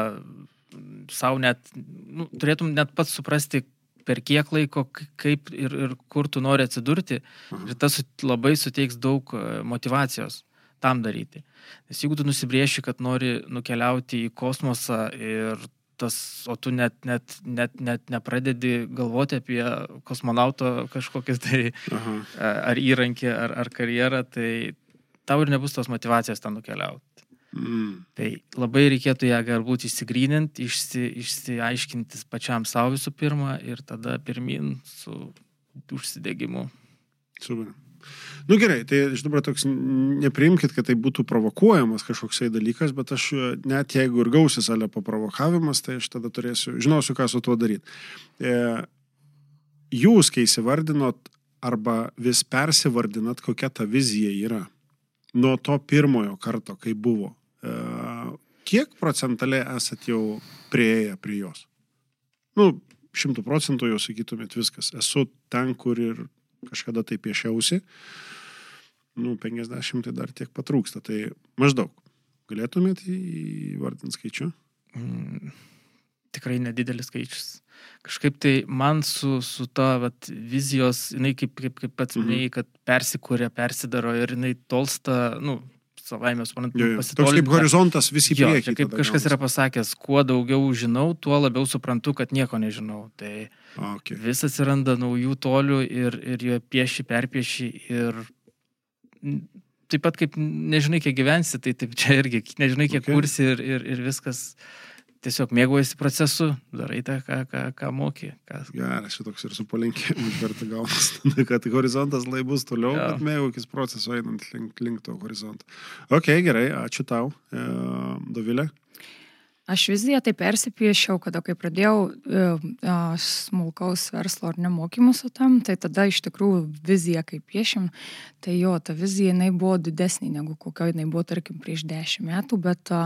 savo net, nu, turėtum net pats suprasti, per kiek laiko, kaip ir, ir kur tu nori atsidurti. Mhm. Ir tas labai suteiks daug e, motivacijos tam daryti. Nes jeigu tu nusibrieši, kad nori nukeliauti į kosmosą ir tas, o tu net, net, net, net nepradedi galvoti apie kosmonauto kažkokią tai Aha. ar įrankį, ar, ar karjerą, tai tau ir nebus tos motivacijos ten nukeliauti. Mm. Tai labai reikėtų ją galbūt išsigryninti, išsi, išsiaiškinti pačiam savo visų pirma ir tada pirmin su užsidegimu. Super. Nu gerai, tai aš dabar toks, nepriimkite, kad tai būtų provokuojamas kažkoksai dalykas, bet aš net jeigu ir gausis ale paprovokavimas, tai aš tada turėsiu, žinosiu, ką su tuo daryti. E, jūs, kai įsivardinot arba vis persivardinat, kokia ta vizija yra nuo to pirmojo karto, kai buvo. Kiek procentaliai esat jau prieėję prie jos? Nu, šimtų procentų jau sakytumėt viskas. Esu ten, kur ir kažkada tai piešiausi. Nu, 50 tai dar tiek patrūksta. Tai maždaug. Galėtumėt įvardinti skaičių? Mm, tikrai nedidelis skaičius. Kažkaip tai man su, su ta vat, vizijos, jinai kaip, kaip, kaip pats Mhm. minėjai, kad persikūrė, persidaro ir jinai tolsta, nu, savaime suprantu, Jo, jo. Toks kaip horizontas visi Jo, prieki. čia kaip kažkas yra pasakęs, kuo daugiau žinau, tuo labiau suprantu, kad nieko nežinau. Tai Okay. vis atsiranda naujų tolių ir, ir jie pieši, perpieši ir taip pat kaip nežinai, kiek gyvensi, tai taip čia irgi nežinai, kiek Okay. kursi ir, ir, ir viskas tiesiog mėgaujasi procesu, darai tą, ką, ką, ką moki. Ką... Geras, šitoks ir su palinkėjimu kartu gaunas, kad horizontas lai bus toliau, Jo. bet mėgaukis procesu einant link, link to horizonto. Ok, gerai, ačiū tau, e, Dovilė. Aš viziją tai persipiešiau, kada kai pradėjau e, e, smulkaus verslo ar nemokymus su tam, tai tada iš tikrųjų vizija, kaip piešim, tai jo, ta vizija jinai buvo didesnė negu kokia jinai buvo, tarkim, prieš 10 metų, bet a,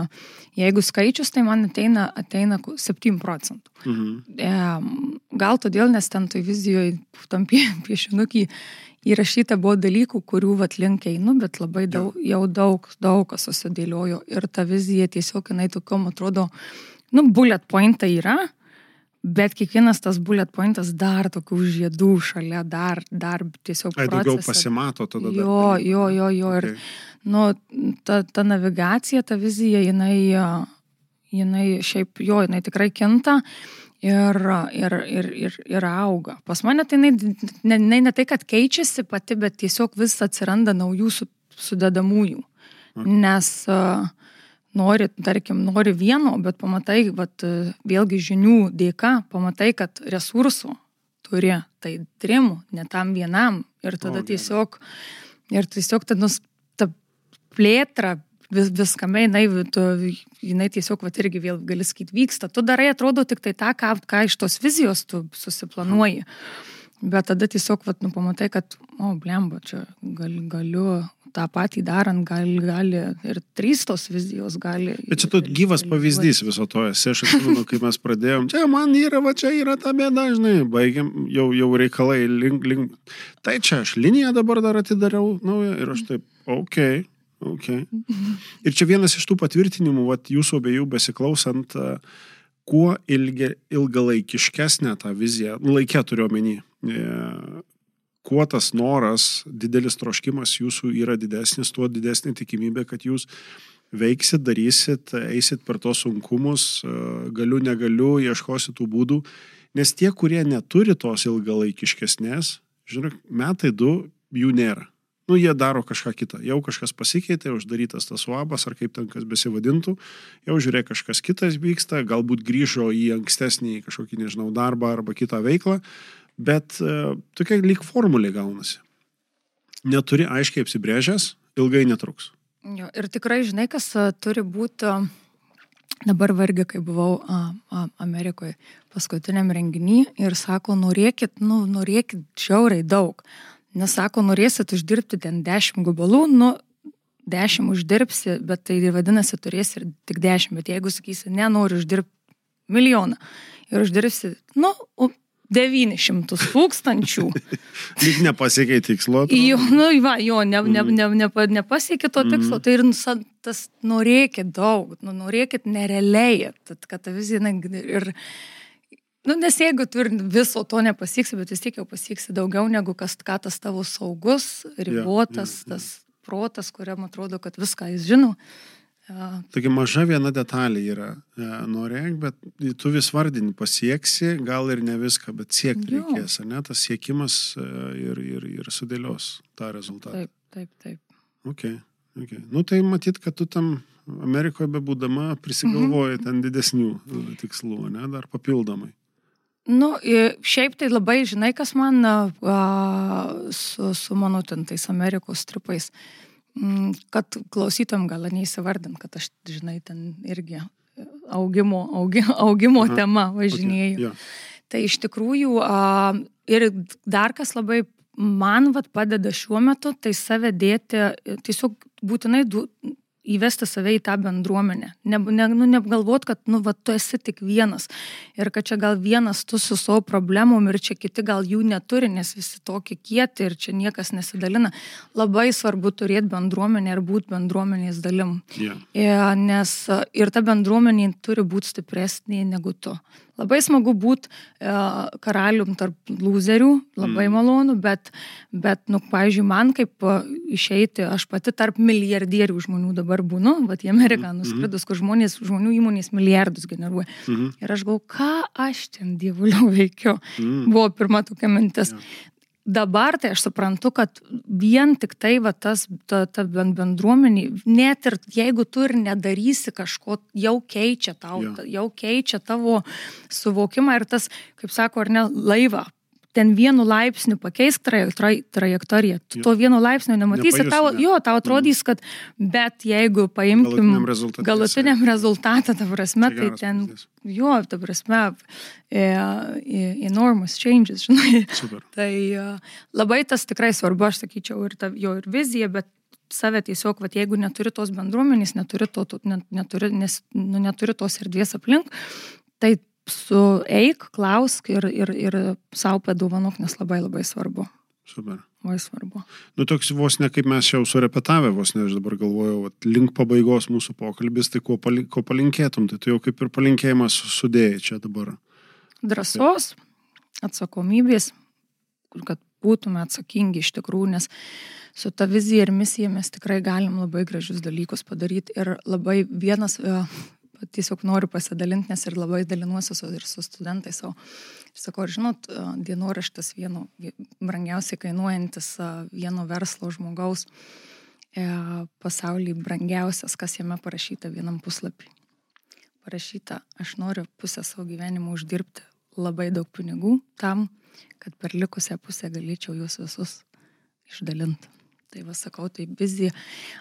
jeigu skaičius, tai man ateina, ateina ku- 7 procentų. Mhm. E, gal todėl, nes ten toj vizijoje, tam pie, piešinukį įrašyta buvo dalykų, kurių vat link einu, bet labai daug, jau daug, daug kas susidėliojo ir ta vizija tiesiog jinai tokiom atrodo, nu, bullet pointai yra, bet kiekvienas tas bullet pointas dar tokių žiedų šalia, dar, dar tiesiog Ai, daugiau pasimato tada. dar Jo, dalykų. jo, jo, jo. Ir, Okay. nu, ta, ta navigacija, ta vizija, jinai, jinai šiaip, jo, jinai tikrai kinta ir, ir, ir, ir, ir auga. Pas mane tai ne, ne, ne tai, kad keičiasi pati, bet tiesiog vis atsiranda naujų su, sudedamųjų. Nes a, nori, tarkim, nori vieno, bet pamatai, vat, a, vėlgi žinių dėka, pamatai, kad resursų turi, tai trim, ne tam vienam. Ir tada O, tiesiog, ir tiesiog ta, nus, ta plėtra vis, viskame, jinai, tu, jinai tiesiog, va, irgi vėl gali sakyti, vyksta. Tu darai, atrodo, tik tai tą, ką, ką iš tos vizijos tu susiplanuoji. Bet tada tiesiog, va, nu, pamatai, kad, o, blemba, čia gal, galiu tą patį darant, gali, gali ir trys tos vizijos gali. Bet čia tu gyvas pavyzdys viso to esi, aš atsimenu, kai mes pradėjom, čia man yra, va čia yra ta bėda, žinai, baigiam, jau, jau reikalai link, link. Tai čia aš liniją dabar dar atidariau naują ir aš taip, okei, okay. Okay. Ir čia vienas iš tų patvirtinimų, va jūsų abiejų besiklausant, a, kuo ilgi, ilgalaikiškesnė ta vizija, nu, laikė turiu omeny, e, kuo tas noras, didelis troškimas jūsų yra didesnis, tuo didesnė tikimybė, kad jūs veiksit, darysit, eisit per tos sunkumus, e, galiu, negaliu, ieškosit tų būdų, nes tie, kurie neturi tos ilgalaikiškesnės, žinok, metai du jų nėra. Nu, jie daro kažką kitą. Jau kažkas pasikeitė, uždarytas tas uabas, ar kaip ten kas besivadintų, jau žiūrėk, kažkas kitas vyksta, galbūt grįžo į ankstesnį kažkokį, nežinau, darbą arba kitą veiklą, bet e, tokia lyg formulė gaunasi. Neturi aiškiai apsibrėžęs, ilgai netruks. Jo, ir tikrai, žinai, kas a, turi būti, a, dabar vargi, kai buvau a, a, Amerikoje paskutiniam renginį ir sako, norėkit, nu, norėkit žiauriai daug. Nes sako, norėsit uždirbti ten 10 gabalų, nu, 10 uždirbsi, bet tai vadinasi, turėsi ir tik 10. Bet jeigu sakysi, nenoriu uždirbti milijoną ir uždirbsi, nu, o 900 tūkstančių. Lyg nepasiekė tikslo. Jo, nu, va, jo, ne, ne, ne, ne, nepasiekė to tikslo, tai ir nusa- tas norėkit daug, nu, norėkit nerealiai, kad ta vizija, na, ir, nu, nes jeigu tu ir viso to nepasieksi, bet vis tiek jau pasieksi daugiau negu kas, ką tas tavo saugus, ribotas, jo, jo. tas protas, kuriam atrodo, kad viską jis žino. Ja, Tokia maža viena detalė yra. E, norėk, bet tu vis vardini, pasieksi, gal ir ne viską, bet siekti Jo. reikės, ne? Tas siekimas e, ir, ir, ir sudėlios tą rezultatą. taip, taip, taip. Okay, okay. Nu tai matyt, kad tu tam Amerikoje bebūdama prisigalvoji ten didesnių e, tikslų, ne? Dar papildomai. Nu, šiaip tai labai, žinai, kas man a, su, su mano ten tais Amerikos tripais, Mm, kad klausytam gal neįsivardint, kad aš, žinai, ten irgi augimo, augi, augimo Aha, tema Okay. važinėjau. Jo. Tai iš tikrųjų a, ir dar kas labai man vat, padeda šiuo metu, tai save dėti, tiesiog būtinai du, įvesti save į tą bendruomenę. Ne, ne, nu, neapgalvot, kad, nu, va, tu esi tik vienas. Ir kad čia gal vienas tu su savo problemom ir čia kiti gal jų neturi, nes visi tokie kieti ir čia niekas nesidalina. Labai svarbu turėti bendruomenę ir būti bendruomenės dalim. Yeah. Ir, nes ir ta bendruomenė turi būti stipresnė negu tu. Labai smagu būti e, karalium tarp loserių, labai mm. malonu, bet, bet nu, pavyzdžiui, man kaip e, išeiti, aš pati tarp milijardierių žmonių dabar būnu, bet į Ameriką mm. nuskridus, kur žmonės, žmonių įmonės milijardus generuoja. Mm. Ir aš galvoju, ką aš ten dievuliau veikiu. Mm. Buvo pirma tokia mintis. Yeah dabar tai aš suprantu, kad vien tik tai va, tas, ta, ta bendruomenė, net ir jeigu tu ir nedarysi kažko, jau keičia tau, ja. jau keičia tavo suvokimą ir tas, kaip sako, ar ne, laivą ten vienu laipsniu pakeisk trajektoriją, trajektoriją. Tu to vienu laipsniu nematysi, tau, jo, tau atrodys, kad, bet jeigu paimkim galutiniam rezultatą, ta prasme, tai ten, jo, ta prasme, e, e, enormous changes, žinai. Super. Tai e, labai tas tikrai svarbu, aš sakyčiau, ir ta, jo ir vizija, bet save tiesiog, va, jeigu neturi tos bendruomenės, neturi, to, neturi, nes, nu, neturi tos erdvės aplink, tai sueik, klausk ir, ir, ir savo padovanok, nes labai labai svarbu. Super. Labai svarbu. Nu, toks vos ne kaip mes jau surepetavę, vos ne, aš dabar galvojau, vat, link pabaigos mūsų pokalbis, tai ko, pali, ko palinkėtum, tai tu jau kaip ir palinkėjimas sudėjai čia dabar. Drąsos, atsakomybės, kad būtume atsakingi iš tikrųjų, nes su ta vizija ir misija mes tikrai galim labai gražius dalykus padaryti. Ir labai vienas, tiesiog noriu pasidalinti, nes ir labai dalinuosi su, ir su studentais. Ir sakau, žinot, dienoraštas vieno brangiausiai kainuojantis vieno verslo žmogaus e, pasaulyje brangiausias, kas jame parašyta vienam puslapį. Parašyta, aš noriu pusę savo gyvenimo uždirbti labai daug pinigų tam, kad per likusią pusę galėčiau juos visus išdalinti. Tai va sakau, tai vizija.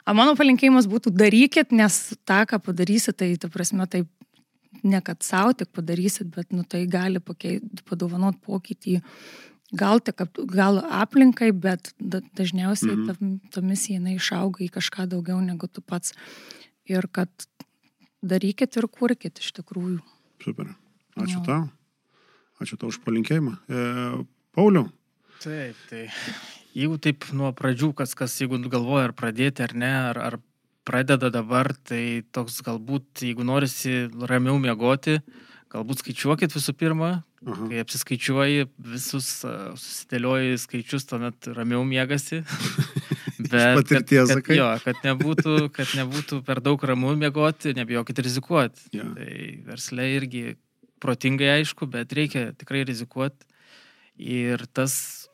O mano palinkėjimas būtų darykit, nes tą, ką padarysit, tai, ta prasme, tai ne kad savo tik padarysit, bet nu, tai gali padovanot pokytį. Gal, tik, gal aplinkai, bet dažniausiai mhm. ta, ta misija jinai išauga į kažką daugiau negu tu pats. Ir kad darykit ir kurkit iš tikrųjų. Super. Ačiū jo. tau. Ačiū tau už palinkėjimą. E, Pauliau. Taip, tai jeigu taip nuo pradžių, kas, kas jeigu galvoja ar pradėti ar ne, ar, ar pradeda dabar, tai toks galbūt, jeigu norisi ramiau miegoti, galbūt skaičiuokit visų pirma, Aha. kai apsiskaičiuoji visus, susidėlioji skaičius, tuomet ramiau miegasi. Bet patirties, kad, kad, jo, kad, nebūtų, kad nebūtų per daug ramu miegoti, nebijokit rizikuoti. Ja. Tai verslė irgi protingai aišku, bet reikia tikrai rizikuoti. Ir tas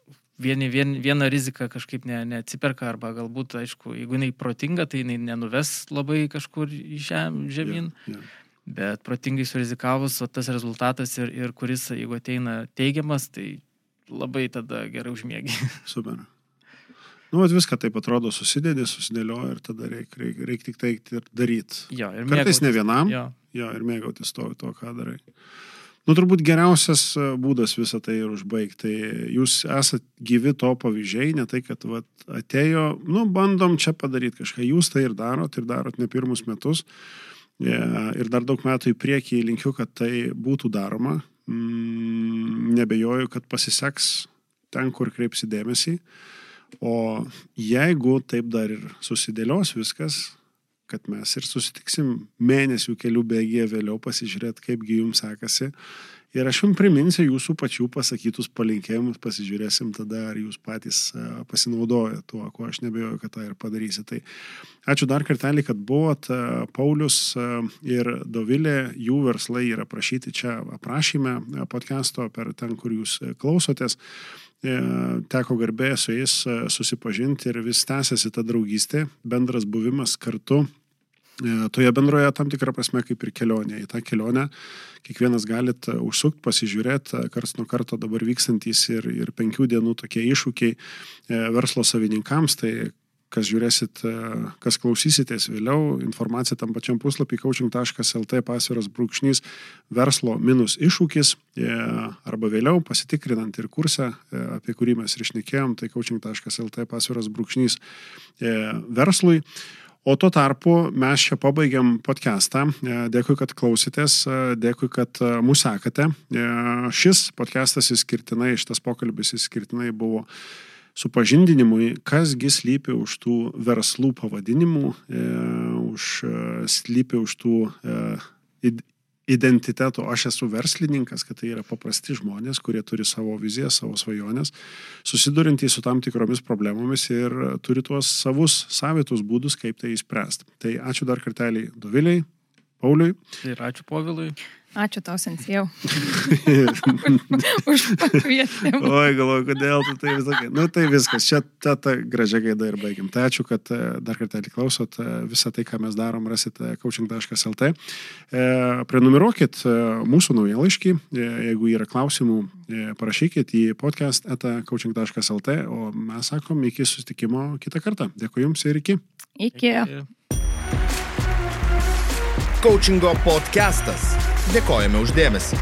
vieni, vien, viena rizika kažkaip ne, neatsiperka, arba galbūt, aišku, jeigu jinai protinga, tai jinai nenuves labai kažkur žem, žemyn. Yeah, yeah. Bet protingai surizikavus, o tas rezultatas ir, ir kuris, jeigu ateina teigiamas, tai labai tada gerai užmėgi. Super. Nu, vat viską taip atrodo, susidėdė, susidėlioja ir tada reikia reik, reik tik teikti ir daryti. Jo, ir Kartais mėgautis, ne vienam. Jo. jo, ir mėgautis to, to, ką darai. Nu, turbūt geriausias e, būdas visą tai ir užbaigti. Tai jūs esate gyvi to pavyzdžiai, ne tai, kad vat, atėjo, nu, bandom čia padaryti kažką. Jūs tai ir darot, ir darot ne pirmus metus. E, ir dar daug metų į priekį linkiu, kad tai būtų daroma. Mm, nebejoju, kad pasiseks ten, kur kreipsi dėmesį. O jeigu taip dar ir susidėlios viskas, kad mes ir susitiksim mėnesių kelių bėgėje vėliau pasižiūrėti, kaipgi jums sekasi. Ir aš jums priminsiu jūsų pačių pasakytus palinkėjimus, pasižiūrėsim tada, ar jūs patys e, pasinaudoja tuo, ko aš nebejoju, kad tą ir padarysit. Tai ačiū dar kartelį, kad buvot. E, Paulius e, ir Dovilė, jų verslai yra prašyti čia aprašyme podcast'o per ten, kur jūs klausotės. Teko garbė su jais susipažinti ir vis tęsiasi ta draugystė, bendras buvimas kartu toje bendroje tam tikrą prasme kaip ir kelionė. Į tą kelionę kiekvienas galit e, užsukti, pasižiūrėti, e, kars nuo karto dabar vykstantys ir, ir penkių dienų tokie iššūkiai verslo savininkams. Tai kas žiūrėsit, kas klausysitės vėliau, informacija tam pačiam puslapį coaching.lt pasviras brūkšnys verslo minus iššūkis arba vėliau pasitikrinant ir kursą, apie kurį mes ir išnekėjom, tai coaching.lt pasviras brūkšnys verslui. O tuo tarpu mes čia pabaigiam podcastą. E, dėkui, kad klausėtės, e, dėkui, kad e, mūsų sekate. Šis podcastas įskirtinai, šitas pokalbis įskirtinai buvo supažindinimui, kasgi slypi už tų verslų pavadinimų, už, slypi už tų identiteto, aš esu verslininkas, kad tai yra paprasti žmonės, kurie turi savo viziją, savo svajonės, susidurintys su tam tikromis problemomis ir turi tuos savus savitus būdus, kaip tai įspręsti. Tai ačiū dar kartelį Doviliai, Pauliui. Ir ačiū Povilui. Ačiū tau, sensėjau. Už pakvietimą. Oi, galvoju, kodėl tu tai visakai. Nu, tai viskas. Čia ta, ta gražia gaida ir baigiam. Tai ačiū, kad e, dar kartą klausot. E, visą tai, ką mes darom, rasite coaching.lt. E, prenumeruokit mūsų naujalaiškį. Jeigu yra klausimų, parašykit į podcast eta.coaching.lt. O mes sakom iki susitikimo kitą kartą. Dėkui Jums ir iki. Iki. iki. Coachingo podcastas. Dėkojame uždėmesi.